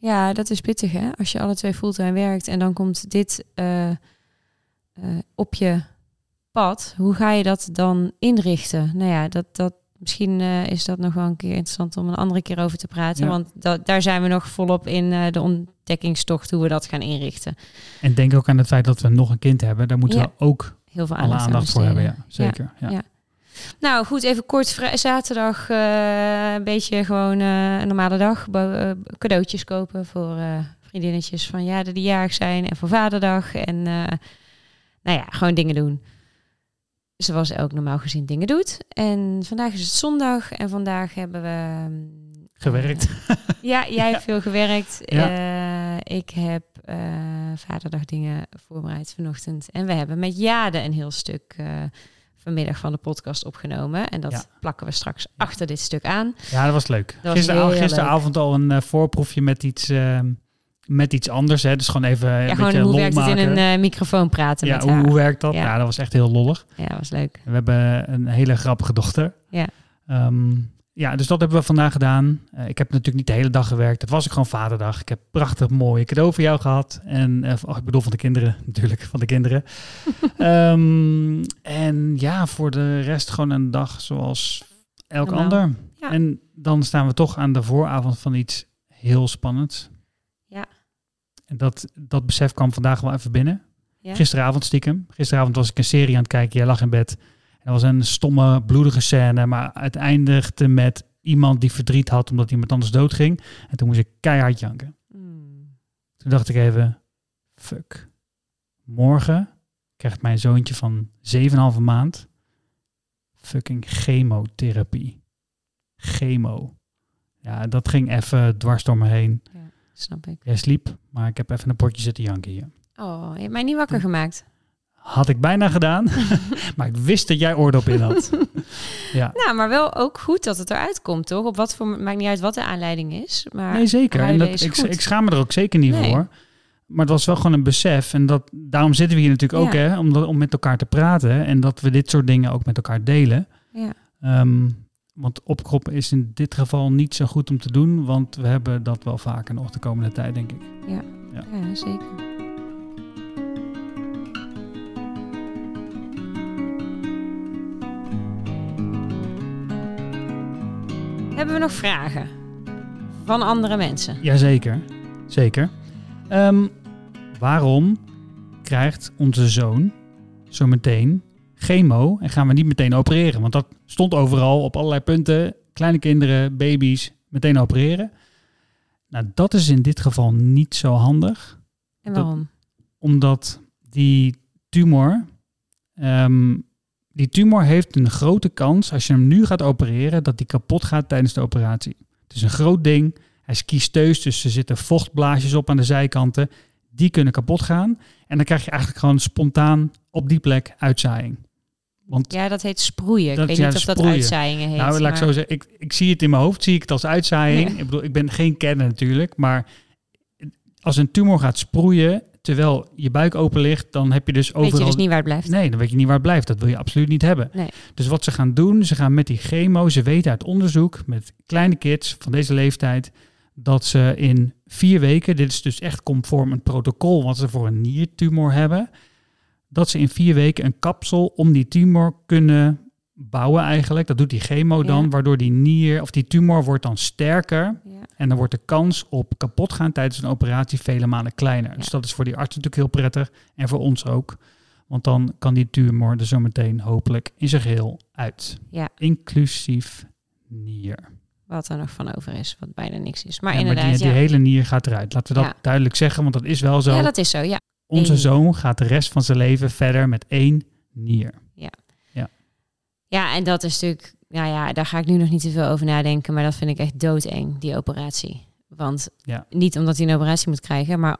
Ja, dat is pittig hè. Als je alle twee fulltime werkt en dan komt dit eh, eh, op je pad. Hoe ga je dat dan inrichten? Nou ja, dat, dat, misschien eh, is dat nog wel een keer interessant om een andere keer over te praten. Ja. Want dat, daar zijn we nog volop in de ontdekkingstocht hoe we dat gaan inrichten. En denk ook aan het feit dat we nog een kind hebben. Daar moeten Ja. we ook Heel veel aandacht, aan aandacht voor hebben. Ja, zeker. Ja. Ja. Nou goed, even kort. Zaterdag eh, een beetje gewoon eh, een normale dag. Eh, cadeautjes kopen voor vriendinnetjes van ja, die jarig zijn. En voor vaderdag. En nou ja, gewoon dingen doen. Zoals elk normaal gezien dingen doet. En vandaag is het zondag. En vandaag hebben we... mm, Gewerkt. ja, jij hebt veel gewerkt. Ja. Ik heb vaderdag dingen voorbereid vanochtend. En we hebben met Jade een heel stuk vanmiddag van de podcast opgenomen. En dat Ja. plakken we straks achter dit stuk aan. Ja, dat was leuk. was Gisteravond, al een eh, voorproefje met iets, eh, met iets anders. Hè. Dus gewoon even een Ja, beetje gewoon hoe werkt het in een eh, microfoon praten ja, met hoe, haar. hoe werkt dat? Ja. Ja. dat was echt heel lollig. Ja, was leuk. We hebben een hele grappige dochter. Ja. Ehm, ja, dus dat hebben we vandaag gedaan. Eh, ik heb natuurlijk niet de hele dag gewerkt. Het was ook gewoon vaderdag. Ik heb prachtig mooie cadeau voor jou gehad. En, eh, oh, ik bedoel van de kinderen, natuurlijk, van de kinderen. Ehm, en ja, voor de rest gewoon een dag zoals elk ander. Ja. En dan staan we toch aan de vooravond van iets heel spannends. Ja. En dat, dat besef kwam vandaag wel even binnen. Ja. Gisteravond stiekem. Gisteravond was ik een serie aan het kijken. Jij lag in bed. Dat was een stomme, bloedige scène. Maar het eindigde met iemand die verdriet had omdat iemand anders doodging. En toen moest ik keihard janken. Hmm. Toen dacht ik even, fuck. Morgen krijgt mijn zoontje van 7,5 maand fucking chemotherapie. Chemo. Ja, dat ging even dwars door me heen. Snap ik. Jij sliep, maar ik heb even een potje zitten janken hier. Oh, je hebt mij niet wakker gemaakt. Had ik bijna gedaan, maar ik wist dat jij oordop in had. Ja, Nou, maar wel ook goed dat het eruit komt, toch? Op wat voor maakt niet uit wat de aanleiding is. Maar nee zeker. En dat, ik, ik schaam me er ook zeker niet Nee. voor. Maar het was wel gewoon een besef. En dat, daarom zitten we hier natuurlijk ook, Ja. hè, om, om met elkaar te praten. En dat we dit soort dingen ook met elkaar delen. Ja. Ehm, want opkroppen is in dit geval niet zo goed om te doen. Want we hebben dat wel vaker nog de komende tijd, denk ik. ja, zeker. Hebben we nog vragen van andere mensen? Jazeker, zeker. Ehm, waarom krijgt onze zoon zo meteen chemo en gaan we niet meteen opereren? Want dat stond overal op allerlei punten. Kleine kinderen, baby's, meteen opereren. Nou, dat is in dit geval niet zo handig, En Dat- waarom? omdat die tumor, ehm, die tumor heeft een grote kans als je hem nu gaat opereren, dat die kapot gaat tijdens de operatie. Het is een groot ding. Hij is kiesteus, dus er zitten vochtblaasjes op aan de zijkanten. Die kunnen kapot gaan. En dan krijg je eigenlijk gewoon spontaan op die plek uitzaaiing. Want Ja, dat heet sproeien. Dat- ik weet ja, niet of dat uitzaaiingen heet. nou, laat ik zo zeggen, ik, ik zie het in mijn hoofd, zie ik het als uitzaaiing. Ja. Ik bedoel, ik ben geen kenner natuurlijk, maar als een tumor gaat sproeien terwijl je buik open ligt, dan heb je dus Weet overal... je dus niet waar het blijft. Nee, dan weet je niet waar het blijft. Dat wil je absoluut niet hebben. Nee. Dus wat ze gaan doen, ze gaan met die chemo, ze weten uit onderzoek met kleine kids van deze leeftijd, dat ze in vier weken, dit is dus echt conform een protocol wat ze voor een niertumor hebben, dat ze in vier weken een kapsel om die tumor kunnen bouwen eigenlijk. Dat doet die chemo dan, Ja. waardoor die nier of die tumor wordt dan sterker Ja. en dan wordt de kans op kapot gaan tijdens een operatie vele malen kleiner. Dus dat is voor die arts natuurlijk heel prettig en voor ons ook. Want dan kan die tumor er zo meteen hopelijk in zijn geheel uit. Ja. Inclusief nier. Wat er nog van over is, wat bijna niks is. Maar Ja, inderdaad, die, die hele nier gaat eruit. Laten we dat duidelijk zeggen, want dat is wel zo. ja, dat is zo, ja. Onze zoon gaat de rest van zijn leven verder met één nier. Ja, en dat is natuurlijk, nou ja, daar ga ik nu nog niet te veel over nadenken, maar dat vind ik echt doodeng, die operatie. Want Ja. niet omdat hij een operatie moet krijgen, maar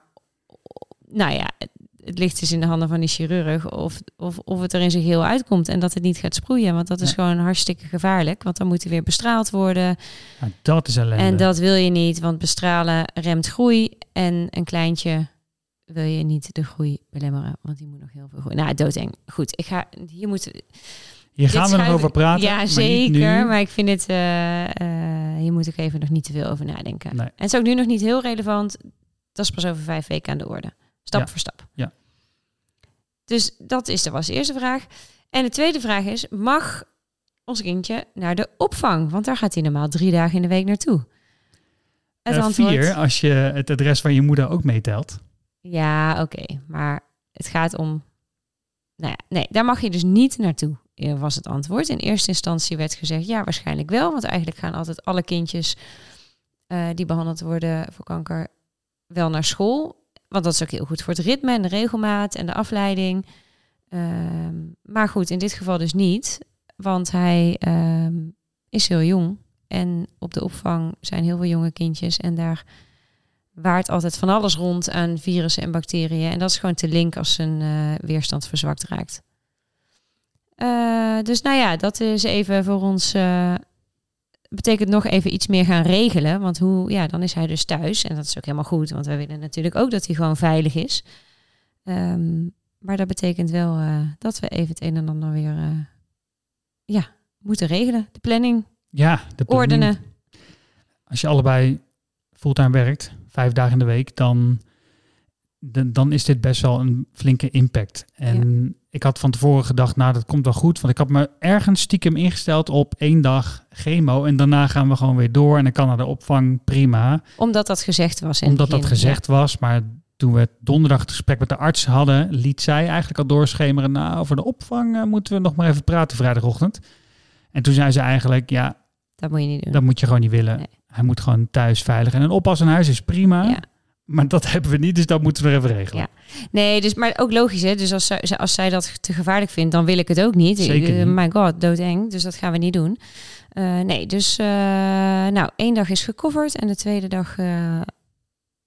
nou ja, het, ligt dus in de handen van die chirurg of, of, of het er in zijn geheel uitkomt en dat het niet gaat sproeien. Want dat is Ja. gewoon hartstikke gevaarlijk, want dan moet hij weer bestraald worden. Nou, dat is ellende. En dat wil je niet, want bestralen remt groei en een kleintje wil je niet de groei belemmeren, want die moet nog heel veel groeien. Nou, doodeng. Goed, ik ga, hier moeten Hier gaan we nog over praten. Ja, maar niet zeker. nu. Maar ik vind het, eh, eh, hier moet ik even nog niet te veel over nadenken. Nee. En het is ook nu nog niet heel relevant. Dat is pas over vijf weken aan de orde. Stap Ja. voor stap. Ja. Dus dat is, dat was de eerste vraag. En de tweede vraag is, mag ons kindje naar de opvang? Want daar gaat hij normaal drie dagen in de week naartoe. Het antwoord, vier, als je het adres van je moeder ook meetelt. ja, oké. Maar het gaat om... Nou ja, nee, daar mag je dus niet naartoe, was het antwoord. In eerste instantie werd gezegd, ja, waarschijnlijk wel. Want eigenlijk gaan altijd alle kindjes eh, die behandeld worden voor kanker wel naar school. Want dat is ook heel goed voor het ritme en de regelmaat en de afleiding. Ehm, maar goed, in dit geval dus niet. Want hij ehm, is heel jong. En op de opvang zijn heel veel jonge kindjes. En daar waart altijd van alles rond aan virussen en bacteriën. En dat is gewoon te link als zijn eh, weerstand verzwakt raakt. Eh, dus nou ja, dat is even voor ons. eh, betekent nog even iets meer gaan regelen. Want hoe, ja, dan is hij dus thuis. En dat is ook helemaal goed. Want wij willen natuurlijk ook dat hij gewoon veilig is. Ehm, maar dat betekent wel eh, dat we even het een en ander weer ja, moeten regelen. De planning, Ja, de planning. ordenen. Als je allebei fulltime werkt, vijf dagen in de week, dan, dan, dan is dit best wel een flinke impact. En ik had van tevoren gedacht, nou dat komt wel goed. Want ik had me ergens stiekem ingesteld op één dag chemo. En daarna gaan we gewoon weer door. En dan kan naar de opvang, prima. Omdat dat gezegd was. in Omdat dat gezegd was. Maar toen we donderdag het gesprek met de arts hadden, liet zij eigenlijk al doorschemeren. Nou, over de opvang eh, moeten we nog maar even praten vrijdagochtend. En toen zei ze eigenlijk, ja, Ja, dat moet je niet doen. dat moet je gewoon niet willen. Nee. Hij moet gewoon thuis veilig. En een oppas in huis is prima. Ja. Maar dat hebben we niet, dus dat moeten we nog even regelen. Ja. Nee, dus, maar ook logisch, hè? Dus als zij, als zij dat te gevaarlijk vindt, dan wil ik het ook niet. Zeker Eh, my god, doodeng. Dus dat gaan we niet doen. Eh, nee, dus eh, nou, één dag is gecoverd en de tweede dag,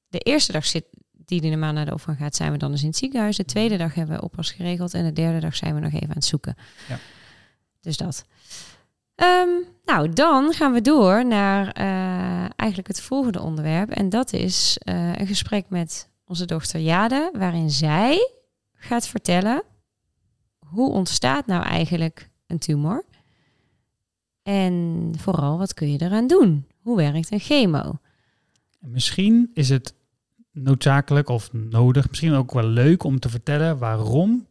de eerste dag zit die die normaal naar de opvang gaat, zijn we dan dus in het ziekenhuis. De tweede dag hebben we oppas geregeld en de derde dag zijn we nog even aan het zoeken. Ja. Dus dat. Ehm, nou, dan gaan we door naar eh, eigenlijk het volgende onderwerp. En dat is eh, een gesprek met onze dochter Jade, waarin zij gaat vertellen hoe ontstaat nou eigenlijk een tumor. En vooral, wat kun je eraan doen? Hoe werkt een chemo? En Misschien is het noodzakelijk of nodig, misschien ook wel leuk om te vertellen waarom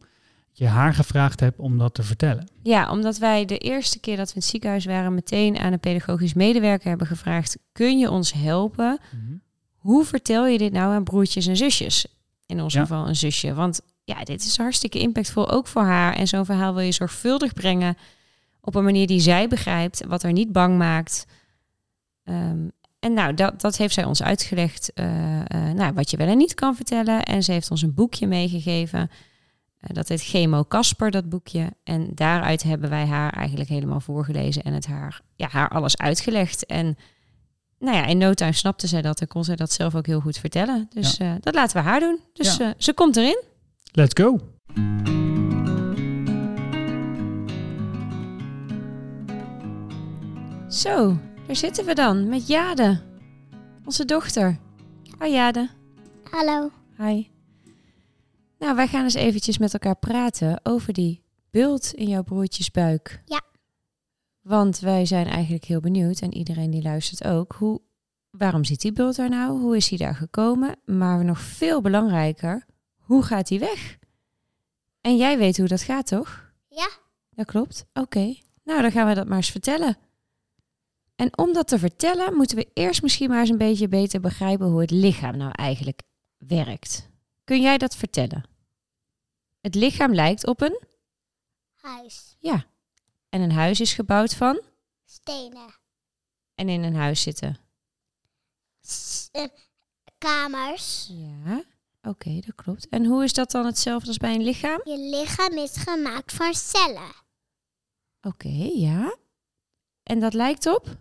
je haar gevraagd hebt om dat te vertellen. Ja, omdat wij de eerste keer dat we in het ziekenhuis waren, meteen aan een pedagogisch medewerker hebben gevraagd: kun je ons helpen? Hoe vertel je dit nou aan broertjes en zusjes? In ons Ja. geval een zusje. Want ja, dit is hartstikke impactvol ook voor haar. En zo'n verhaal wil je zorgvuldig brengen op een manier die zij begrijpt, wat haar niet bang maakt. Ehm, en nou, dat, dat heeft zij ons uitgelegd, eh, eh, nou, wat je wel en niet kan vertellen. En ze heeft ons een boekje meegegeven. Eh, dat heet Chemo Casper, dat boekje. En daaruit hebben wij haar eigenlijk helemaal voorgelezen en het haar, ja, haar alles uitgelegd. En nou ja, in no time snapte zij dat en kon zij dat zelf ook heel goed vertellen. Dus eh, dat laten we haar doen. Dus eh, ze komt erin. Let's go. Zo, daar zitten we dan met Jade, onze dochter. Hoi Jade. Hallo. Hi. Nou, wij gaan eens eventjes met elkaar praten over die bult in jouw broertjes buik. Ja. Want wij zijn eigenlijk heel benieuwd, en iedereen die luistert ook, hoe, waarom zit die bult daar nou? Hoe is hij daar gekomen? Maar nog veel belangrijker, hoe gaat hij weg? En jij weet hoe dat gaat, toch? Ja. Dat klopt. Oké. Nou, dan gaan we dat maar eens vertellen. En om dat te vertellen, moeten we eerst misschien maar eens een beetje beter begrijpen hoe het lichaam nou eigenlijk werkt. Kun jij dat vertellen? Het lichaam lijkt op een, Huis. ja. En een huis is gebouwd van, Stenen. en in een huis zitten. S- eh, kamers. Ja, oké, dat klopt. En hoe is dat dan hetzelfde als bij een lichaam? Je lichaam is gemaakt van cellen. Oké, ja. En dat lijkt op?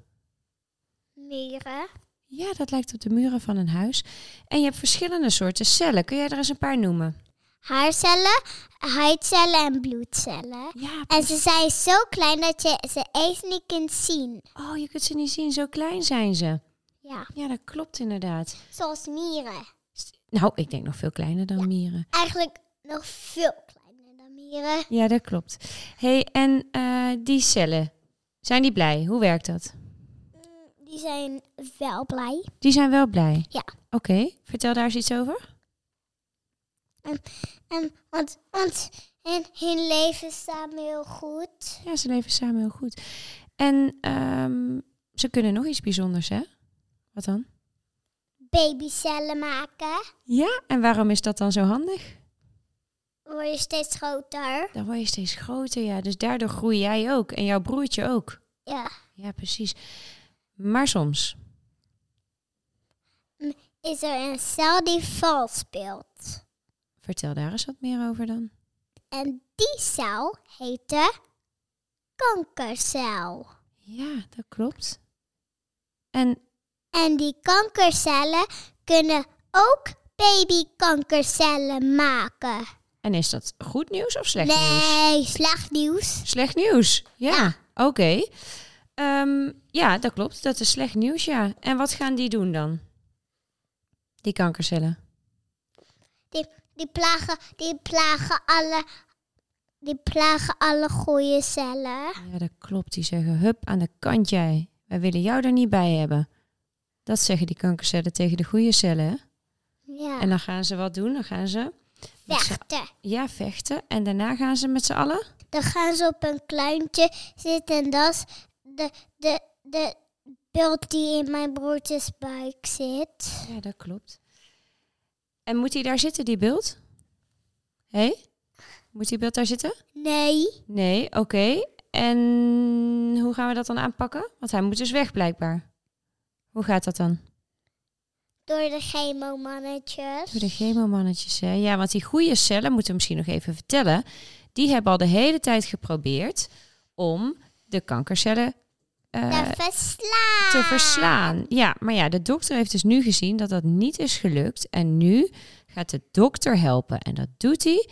Muren. Ja, dat lijkt op de muren van een huis. En je hebt verschillende soorten cellen. Kun jij er eens een paar noemen? Haarcellen, huidcellen en bloedcellen. Ja, En ze zijn zo klein dat je ze eens niet kunt zien. Oh, je kunt ze niet zien, zo klein zijn ze. Ja. Ja, dat klopt inderdaad. Zoals mieren. Nou, ik denk nog veel kleiner dan Ja. mieren. Eigenlijk nog veel kleiner dan mieren. Ja, dat klopt. hey, en eh, die cellen, zijn die blij? Hoe werkt dat? Die zijn wel blij. Die zijn wel blij? Ja. Oké, vertel daar eens iets over. En, want, want in hun leven samen heel goed. Ja, ze leven samen heel goed. En ehm, ze kunnen nog iets bijzonders, hè? Wat dan? Babycellen maken. Ja, en waarom is dat dan zo handig? Word je steeds groter. Dan word je steeds groter, ja. Dus daardoor groei jij ook en jouw broertje ook. Ja. Ja, precies. Maar soms. Is er een cel die vals speelt. Vertel daar eens wat meer over dan. En die cel heet de kankercel. Ja, dat klopt. En En die kankercellen kunnen ook babykankercellen maken. En is dat goed nieuws of slecht nieuws? nee, slecht nieuws. Slecht nieuws. Ja, Ja. oké. Ehm, ja, dat klopt. Dat is slecht nieuws, ja. En wat gaan die doen dan? Die kankercellen. Die plagen, die plagen alle, die plagen alle goede cellen. Ja, dat klopt. Die zeggen, hup, aan de kant jij. Wij willen jou er niet bij hebben. Dat zeggen die kankercellen tegen de goede cellen. hè? Ja. En dan gaan ze wat doen? Dan gaan ze Vechten. ja, vechten. En daarna gaan ze met z'n allen? Dan gaan ze op een kluintje zitten en dat is de, de, de beeld die in mijn broertjes buik zit. Ja, dat klopt. En moet hij daar zitten, die beeld? Hé? Moet die beeld daar zitten? Nee. Nee, oké. En hoe gaan we dat dan aanpakken? Want hij moet dus weg blijkbaar. Hoe gaat dat dan? Door de chemomannetjes. Door de chemomannetjes, hè? Ja, want die goede cellen, moeten we misschien nog even vertellen... die hebben al de hele tijd geprobeerd om de kankercellen Te verslaan. te verslaan. Ja, maar ja, de dokter heeft dus nu gezien dat dat niet is gelukt. En nu gaat de dokter helpen. En dat doet hij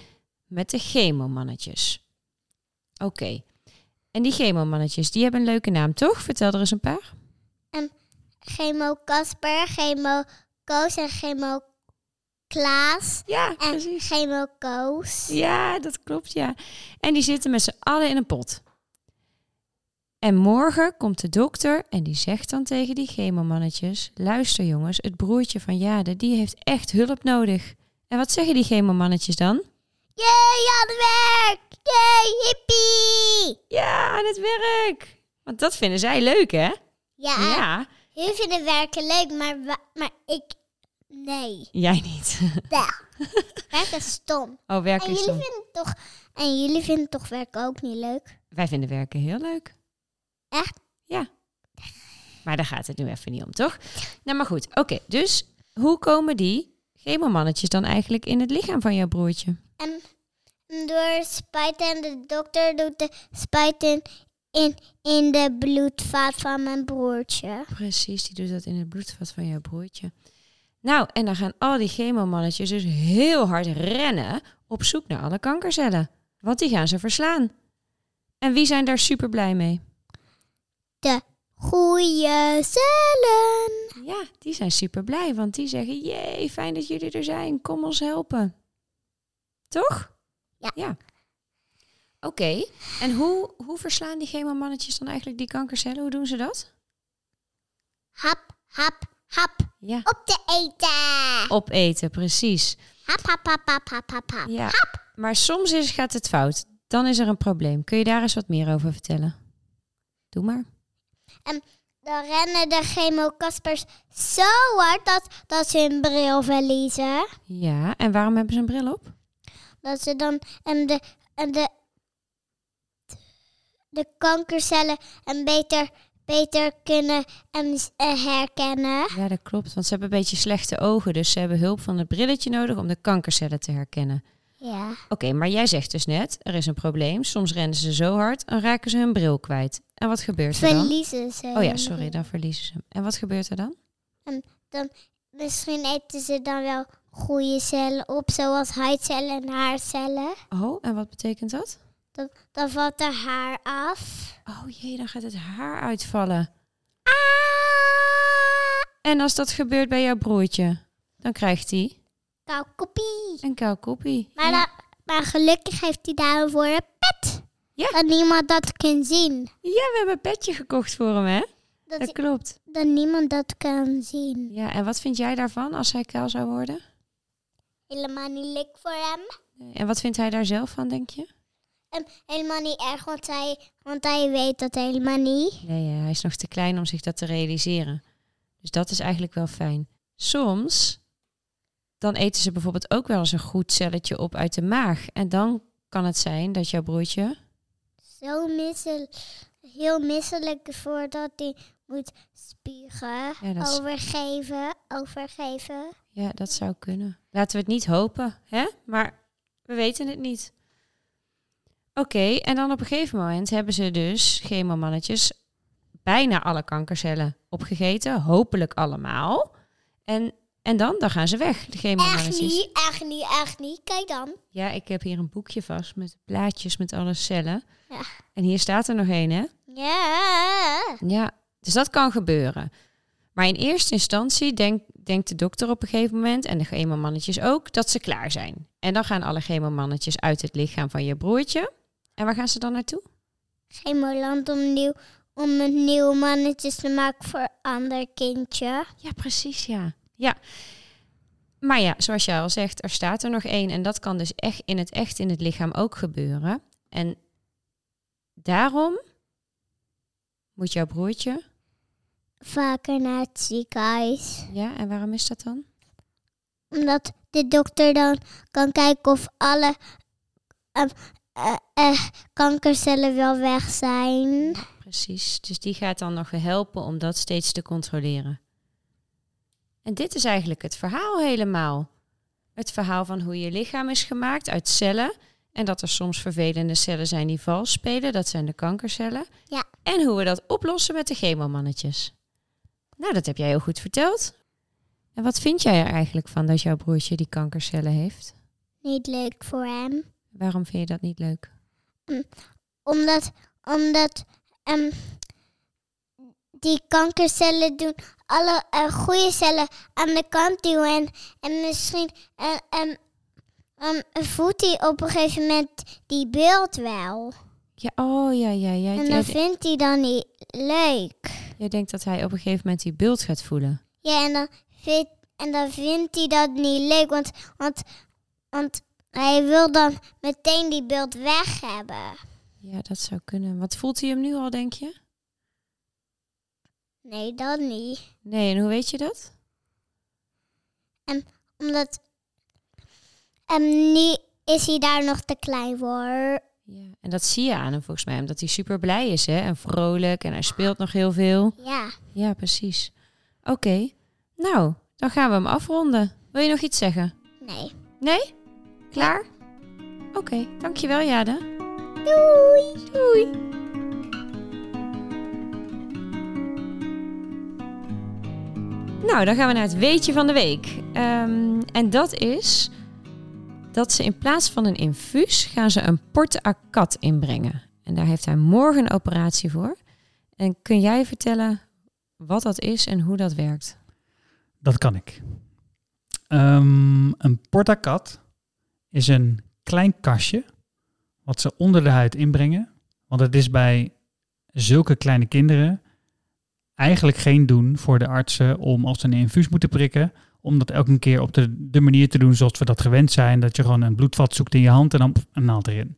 met de chemomannetjes. Oké. En die chemomannetjes, die hebben een leuke naam, toch? Vertel er eens een paar. Chemo Casper, chemo Koos en chemo Klaas. Ja, En precies. chemo Koos. Ja, dat klopt, ja. En die zitten met z'n allen in een pot. En morgen komt de dokter en die zegt dan tegen die chemomannetjes... luister jongens, het broertje van Jade, die heeft echt hulp nodig. En wat zeggen die chemomannetjes dan? Yay, aan het werk! Yay, hippie! Ja, aan het werk. Want dat vinden zij leuk, hè? Ja, Ja. jullie vinden werken leuk, maar, maar ik... Nee. Jij niet. Ja. Werken is stom. Oh, werken En is jullie, stom. vinden toch, en jullie vinden toch werken ook niet leuk? Wij vinden werken heel leuk. Echt? Ja. Maar daar gaat het nu even niet om, toch? Nou, maar goed. Oké, dus hoe komen die chemomannetjes dan eigenlijk in het lichaam van jouw broertje? En door spuiten en de dokter doet de spuiten in, in de bloedvaat van mijn broertje. Precies, die doet dat in het bloedvat van jouw broertje. Nou, en dan gaan al die chemomannetjes dus heel hard rennen op zoek naar alle kankercellen. Want die gaan ze verslaan. En wie zijn daar super blij mee? De goede cellen. Ja, die zijn super blij, want die zeggen: Jee, fijn dat jullie er zijn. Kom ons helpen. Toch? Ja. Ja. Oké, en hoe, hoe verslaan die chemomannetjes dan eigenlijk die kankercellen? Hoe doen ze dat? Hap, hap, hap. Ja, Op te eten. opeten, precies. Hap, hap, hap, hap, hap, hap, hap. Ja. Maar soms is, gaat het fout. Dan is er een probleem. Kun je daar eens wat meer over vertellen? Doe maar. Dan rennen de chemokaspers zo hard dat, dat ze hun bril verliezen. Ja, en waarom hebben ze een bril op? Dat ze dan en de, en de, de kankercellen en beter, beter kunnen en, eh, herkennen. Ja, dat klopt. Want ze hebben een beetje slechte ogen. Dus ze hebben hulp van het brilletje nodig om de kankercellen te herkennen. Ja. Oké, maar jij zegt dus net, er is een probleem. Soms rennen ze zo hard en raken ze hun bril kwijt. En wat gebeurt er dan? Verliezen ze. Oh ja, sorry, dan verliezen ze hem. En wat gebeurt er dan? Misschien eten ze dan wel goede cellen op, zoals huidcellen en haarcellen. Oh, en wat betekent dat? Dan, dan valt er haar af. Oh jee, dan gaat het haar uitvallen. Ah! En als dat gebeurt bij jouw broertje, dan krijgt hij Een kauwkoppie. Maar, Ja. dan- maar gelukkig heeft hij daarvoor een pet. Ja. Dat niemand dat kan zien. Ja, we hebben een petje gekocht voor hem, hè? Dat, Dat klopt. dat niemand dat kan zien. Ja, en wat vind jij daarvan als hij kaal zou worden? Helemaal niet leuk voor hem. En wat vindt hij daar zelf van, denk je? En helemaal niet erg, want hij, want hij weet dat helemaal niet. Nee, eh, hij is nog te klein om zich dat te realiseren. Dus dat is eigenlijk wel fijn. Soms, dan eten ze bijvoorbeeld ook wel eens een goed celletje op uit de maag. En dan kan het zijn dat jouw broertje... Zo missel, heel misselijk voordat hij moet spugen. Ja, Overgeven, overgeven. Ja, dat zou kunnen. Laten we het niet hopen, hè? Maar we weten het niet. Oké, en dan op een gegeven moment hebben ze dus, chemomannetjes, bijna alle kankercellen opgegeten. Hopelijk allemaal. En, en dan, dan gaan ze weg, de Echt niet, echt niet, echt niet. Kijk dan. Ja, ik heb hier een boekje vast met plaatjes met alle cellen. Ja. En hier staat er nog één, hè? Ja. Ja, dus dat kan gebeuren. Maar in eerste instantie denk, denkt de dokter op een gegeven moment, en de chemomannetjes ook, dat ze klaar zijn. En dan gaan alle chemomannetjes uit het lichaam van je broertje. En waar gaan ze dan naartoe? Chemoland om, nieuw, om een nieuw mannetjes te maken voor een ander kindje. Ja, precies, ja. Ja. Maar ja, zoals jij al zegt, er staat er nog één. En dat kan dus echt in het echt in het lichaam ook gebeuren. En daarom moet jouw broertje... Vaker naar het ziekenhuis. Ja, en waarom is dat dan? Omdat de dokter dan kan kijken of alle ehm, eh, eh, kankercellen wel weg zijn. Precies. Dus die gaat dan nog helpen om dat steeds te controleren. En dit is eigenlijk het verhaal helemaal. Het verhaal van hoe je lichaam is gemaakt uit cellen. En dat er soms vervelende cellen zijn die vals spelen. Dat zijn de kankercellen. Ja. En hoe we dat oplossen met de chemomannetjes. Nou, dat heb jij heel goed verteld. En wat vind jij er eigenlijk van dat jouw broertje die kankercellen heeft? Niet leuk voor hem. Waarom vind je dat niet leuk? Omdat, omdat ehm, die kankercellen doen alle eh, goede cellen aan de kant duwen. En, en misschien ehm, ehm, voelt hij op een gegeven moment die beeld wel. Ja, oh ja, ja, ja. En dan vindt hij dan niet leuk. jij denkt dat hij op een gegeven moment die beeld gaat voelen. Ja, en dan, vindt, en dan vindt hij dat niet leuk. Want, want, want hij wil dan meteen die beeld weg hebben. Ja, dat zou kunnen. Wat voelt hij hem nu al, denk je? Nee, dat niet. Nee, en hoe weet je dat? Omdat en nu is hij daar nog te klein voor. Ja, en dat zie je aan hem volgens mij, omdat hij super blij is hè? en vrolijk en hij speelt nog heel veel. Ja. Ja, precies. Oké, nou, dan gaan we hem afronden. Wil je nog iets zeggen? Nee. Nee? Klaar? Oké, dankjewel Jade. Doei. Doei. Nou, dan gaan we naar het weetje van de week. Ehm, en dat is dat ze in plaats van een infuus gaan ze een porte acat inbrengen. En daar heeft hij morgen een operatie voor. En kun jij vertellen wat dat is en hoe dat werkt? Dat kan ik. Ehm, een portacat is een klein kastje wat ze onder de huid inbrengen. Want het is bij zulke kleine kinderen eigenlijk geen doen voor de artsen om als ze een infuus moeten prikken, om dat elke keer op de, de manier te doen zoals we dat gewend zijn. Dat je gewoon een bloedvat zoekt in je hand en dan een naald erin.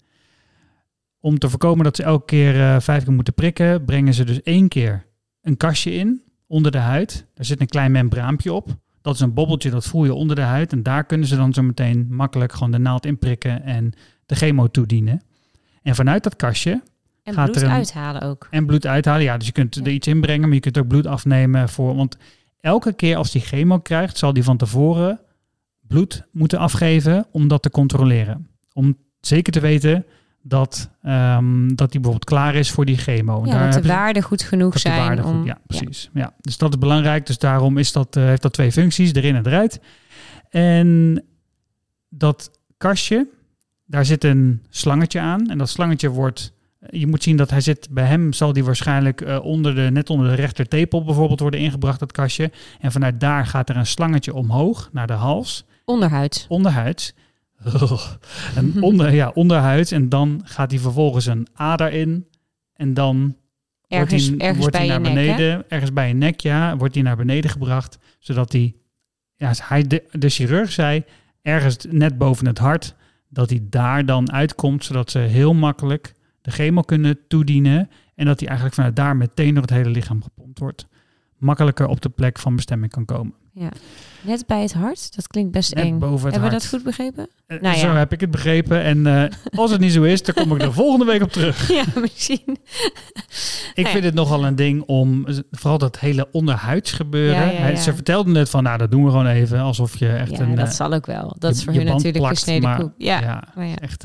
Om te voorkomen dat ze elke keer eh, vijf keer moeten prikken, brengen ze dus één keer een kastje in onder de huid. Daar zit een klein membraampje op. Dat is een bobbeltje, dat voel je onder de huid. En daar kunnen ze dan zo meteen makkelijk gewoon de naald in prikken en de chemo toedienen. En vanuit dat kastje En Gaat bloed er een- uithalen ook. en bloed uithalen. Ja, dus je kunt er iets inbrengen, maar je kunt ook bloed afnemen voor. Want elke keer als die chemo krijgt, zal die van tevoren bloed moeten afgeven om dat te controleren. Om zeker te weten dat, ehm, dat die bijvoorbeeld klaar is voor die chemo. Ja, dat de waarden goed genoeg dat de zijn. waarde goed- om, ja, precies. Ja. Dus dat is belangrijk. Dus daarom is dat, eh, heeft dat twee functies, erin en eruit. En dat kastje, daar zit een slangetje aan. En dat slangetje wordt, je moet zien dat hij zit, bij hem zal die waarschijnlijk eh, onder de, net onder de rechter tepel bijvoorbeeld worden ingebracht, dat kastje. En vanuit daar gaat er een slangetje omhoog naar de hals, Onderhuid. onderhuids. en onder, ja, onderhuids. En dan gaat hij vervolgens een ader in. En dan Ergens, wordt hij, ergens wordt bij hij je naar nek, hè? beneden, ergens bij je nek, ja, wordt hij naar beneden gebracht, zodat hij, ja, hij de, de chirurg zei, ergens net boven het hart, dat hij daar dan uitkomt, zodat ze heel makkelijk de chemo kunnen toedienen en dat hij eigenlijk vanuit daar meteen door het hele lichaam gepompt wordt. Makkelijker op de plek van bestemming kan komen. Net bij het hart. Dat klinkt best Net eng. boven het Hebben we dat goed begrepen? Nou ja. Zo heb ik het begrepen. En eh, als het niet zo is, dan kom ik er volgende week op terug. ja, misschien. Ik vind het nogal een ding om, vooral dat hele onderhuids gebeuren. Ja, ja. Ze vertelde net van, nou dat doen we gewoon even, alsof je echt Ja, een... dat eh, zal ook wel. Dat is voor hun natuurlijk plakt, gesneden maar- koek. Ja, ja, maar ja. echt...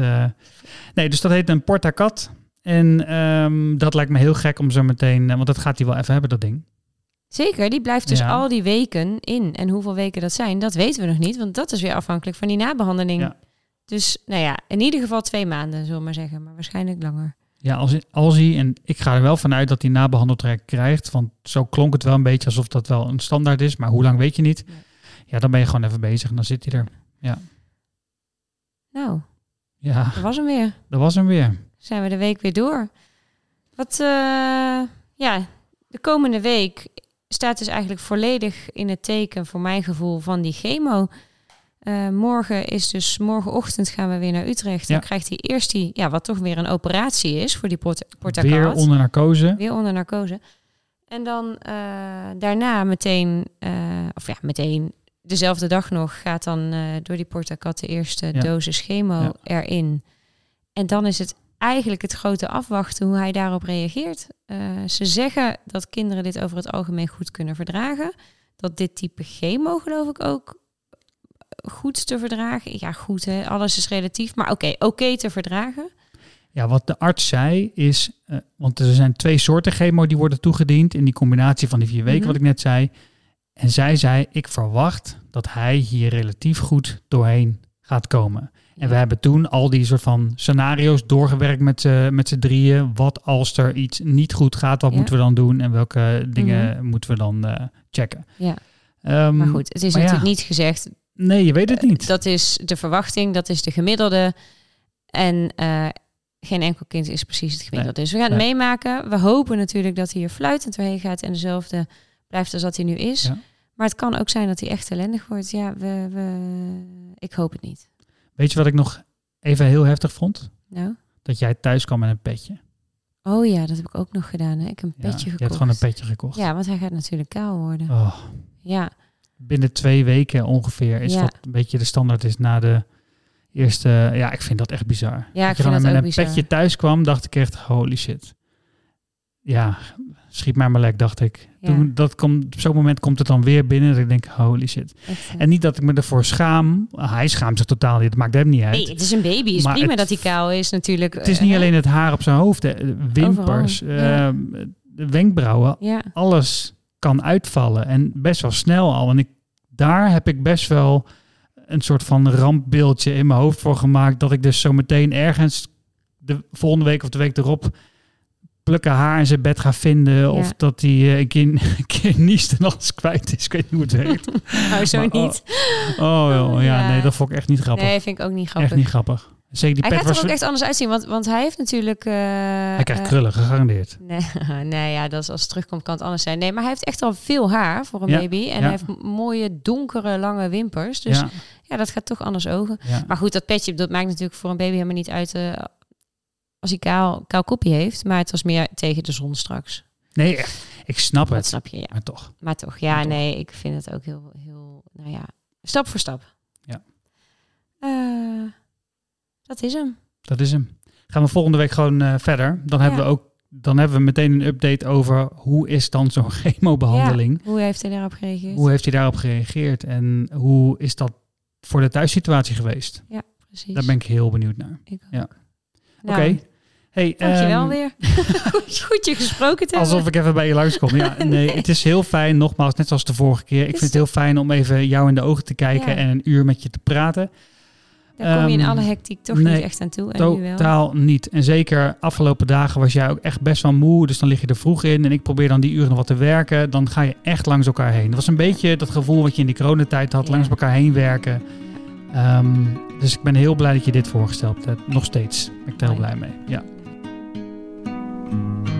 nee, dus dat heet een portacat. En ehm, dat lijkt me heel gek om zo meteen, want dat gaat hij wel even hebben, dat ding. Zeker, die blijft dus Ja. al die weken in. En hoeveel weken dat zijn, dat weten we nog niet. Want dat is weer afhankelijk van die nabehandeling. Ja. Dus nou ja, in ieder geval twee maanden, zullen we maar zeggen. Maar waarschijnlijk langer. Ja, als, als hij, en ik ga er wel vanuit dat hij nabehandeltrek krijgt, want zo klonk het wel een beetje alsof dat wel een standaard is, maar hoe lang weet je niet. Ja, dan ben je gewoon even bezig en dan zit hij er. Nou, Ja, dat was hem weer. dat was hem weer. Zijn we de week weer door. Wat, eh, ja, de komende week staat dus eigenlijk volledig in het teken, voor mijn gevoel, van die chemo. Eh, morgen is dus, morgenochtend gaan we weer naar Utrecht. Dan Ja. krijgt hij eerst die, ja, wat toch weer een operatie is voor die port portacat. Weer onder narcose. Weer onder narcose. En dan eh, daarna meteen, eh, of ja, meteen dezelfde dag nog, gaat dan door die portacat de eerste Ja. dosis chemo Ja. erin. En dan is het eigenlijk het grote afwachten hoe hij daarop reageert. Eh, ze zeggen dat kinderen dit over het algemeen goed kunnen verdragen. Dat dit type chemo geloof ik ook goed te verdragen. Ja, goed hè, alles is relatief. Maar oké, oké te verdragen. Ja, wat de arts zei is, eh, want er zijn twee soorten chemo die worden toegediend in die combinatie van die vier weken Mhm. wat ik net zei. En zij zei, ik verwacht dat hij hier relatief goed doorheen gaat komen. En we hebben toen al die soort van scenario's doorgewerkt met z'n met z'n drieën. Wat als er iets niet goed gaat, wat Ja. moeten we dan doen en welke dingen moeten we dan eh, checken? Ja. Ehm, Maar goed, het is ja. natuurlijk niet gezegd Nee, je weet het niet. Dat is de verwachting, dat is de gemiddelde. En eh, geen enkel kind is precies het gemiddelde. Dus we gaan het Nee. meemaken. We hopen natuurlijk dat hij er fluitend doorheen gaat en dezelfde blijft als dat hij nu is. Ja. Maar het kan ook zijn dat hij echt ellendig wordt. Ja, we, we, ik hoop het niet. Weet je wat ik nog even heel heftig vond? Nou? Dat jij thuis kwam met een petje. Oh ja, dat heb ik ook nog gedaan. Hè. Ik heb een Ja, petje je gekocht. hebt gewoon een petje gekocht. Ja, want hij gaat natuurlijk kaal worden. Oh. Ja, binnen twee weken ongeveer is Ja. wat een beetje de standaard is na de eerste. Ja, ik vind dat echt bizar. Ja, dat ik je gewoon dat met een bizar. petje thuis kwam, dacht ik echt holy shit. Ja, schiet mij maar lek, dacht ik. Ja. Toen dat komt, op zo'n moment komt het dan weer binnen dat ik denk holy shit. echt. En niet dat ik me ervoor schaam. Hij schaamt zich totaal niet. Dat maakt hem niet uit. Nee, het is een baby. Het is Maar prima het- dat hij kaal is natuurlijk. het is niet Eh, alleen het haar op zijn hoofd. De wimpers, ja. ehm, de wenkbrauwen, Ja, alles kan uitvallen en best wel snel al. En ik, daar heb ik best wel een soort van rampbeeldje in mijn hoofd voor gemaakt. Dat ik dus zo meteen ergens de volgende week of de week erop plukken haar in zijn bed gaat vinden. Of dat hij eh, een, keer, een keer niest en alles kwijt is. Ik weet niet hoe het werkt. Nou, zo Maar, oh, niet. Oh, joh, ja, Ja. nee, dat vond ik echt niet grappig. Nee, vind ik ook niet grappig. echt niet grappig. Zeker die hij pet gaat er ook echt anders uitzien, want, want hij heeft natuurlijk... eh, Hij krijgt eh, krullen, gegarandeerd. Nee, nee, ja, dat is als het terugkomt kan het anders zijn. Nee, maar hij heeft echt al veel haar voor een Ja, baby. En hij heeft mooie, donkere, lange wimpers. Dus ja. dat gaat toch anders ogen. Maar goed, dat petje, dat maakt natuurlijk voor een baby helemaal niet uit... als hij kaal, heeft. Maar het was meer tegen de zon straks. Nee, ik snap Dat het. snap je, ja. Maar toch. Maar toch, ja, Maar toch. nee, ik vind het ook heel, heel, nou ja, stap voor stap. Ja. Eh, dat is hem. Dat is hem. Gaan we volgende week gewoon eh, verder. Dan hebben Ja. we ook dan hebben we meteen een update over hoe is dan zo'n chemobehandeling. Hoe heeft hij daarop gereageerd? Hoe heeft hij daarop gereageerd en hoe is dat voor de thuissituatie geweest? Precies. Daar ben ik heel benieuwd naar. Ik ook. Ja. Nou, Oké. Hey, Dankjewel ehm, weer. goed, je gesproken te. Alsof ik even bij je langskom. Ja, nee, het is heel fijn, nogmaals, net zoals de vorige keer. Ik Is vind het heel fijn om even jou in de ogen te kijken Ja. en een uur met je te praten. Daar kom je in Ehm, alle hectiek toch nee, niet echt aan toe. En nu wel. Totaal niet. En zeker afgelopen dagen was jij ook echt best wel moe. Dus dan lig je er vroeg in en ik probeer dan die uren nog wat te werken. Dan ga je echt langs elkaar heen. Dat was een beetje dat gevoel wat je in die coronatijd had. Ja. Langs elkaar heen werken. Ehm, dus ik ben heel blij dat je dit voorgesteld hebt. Nog steeds. Ben ik er heel blij mee. Ja. Thank you.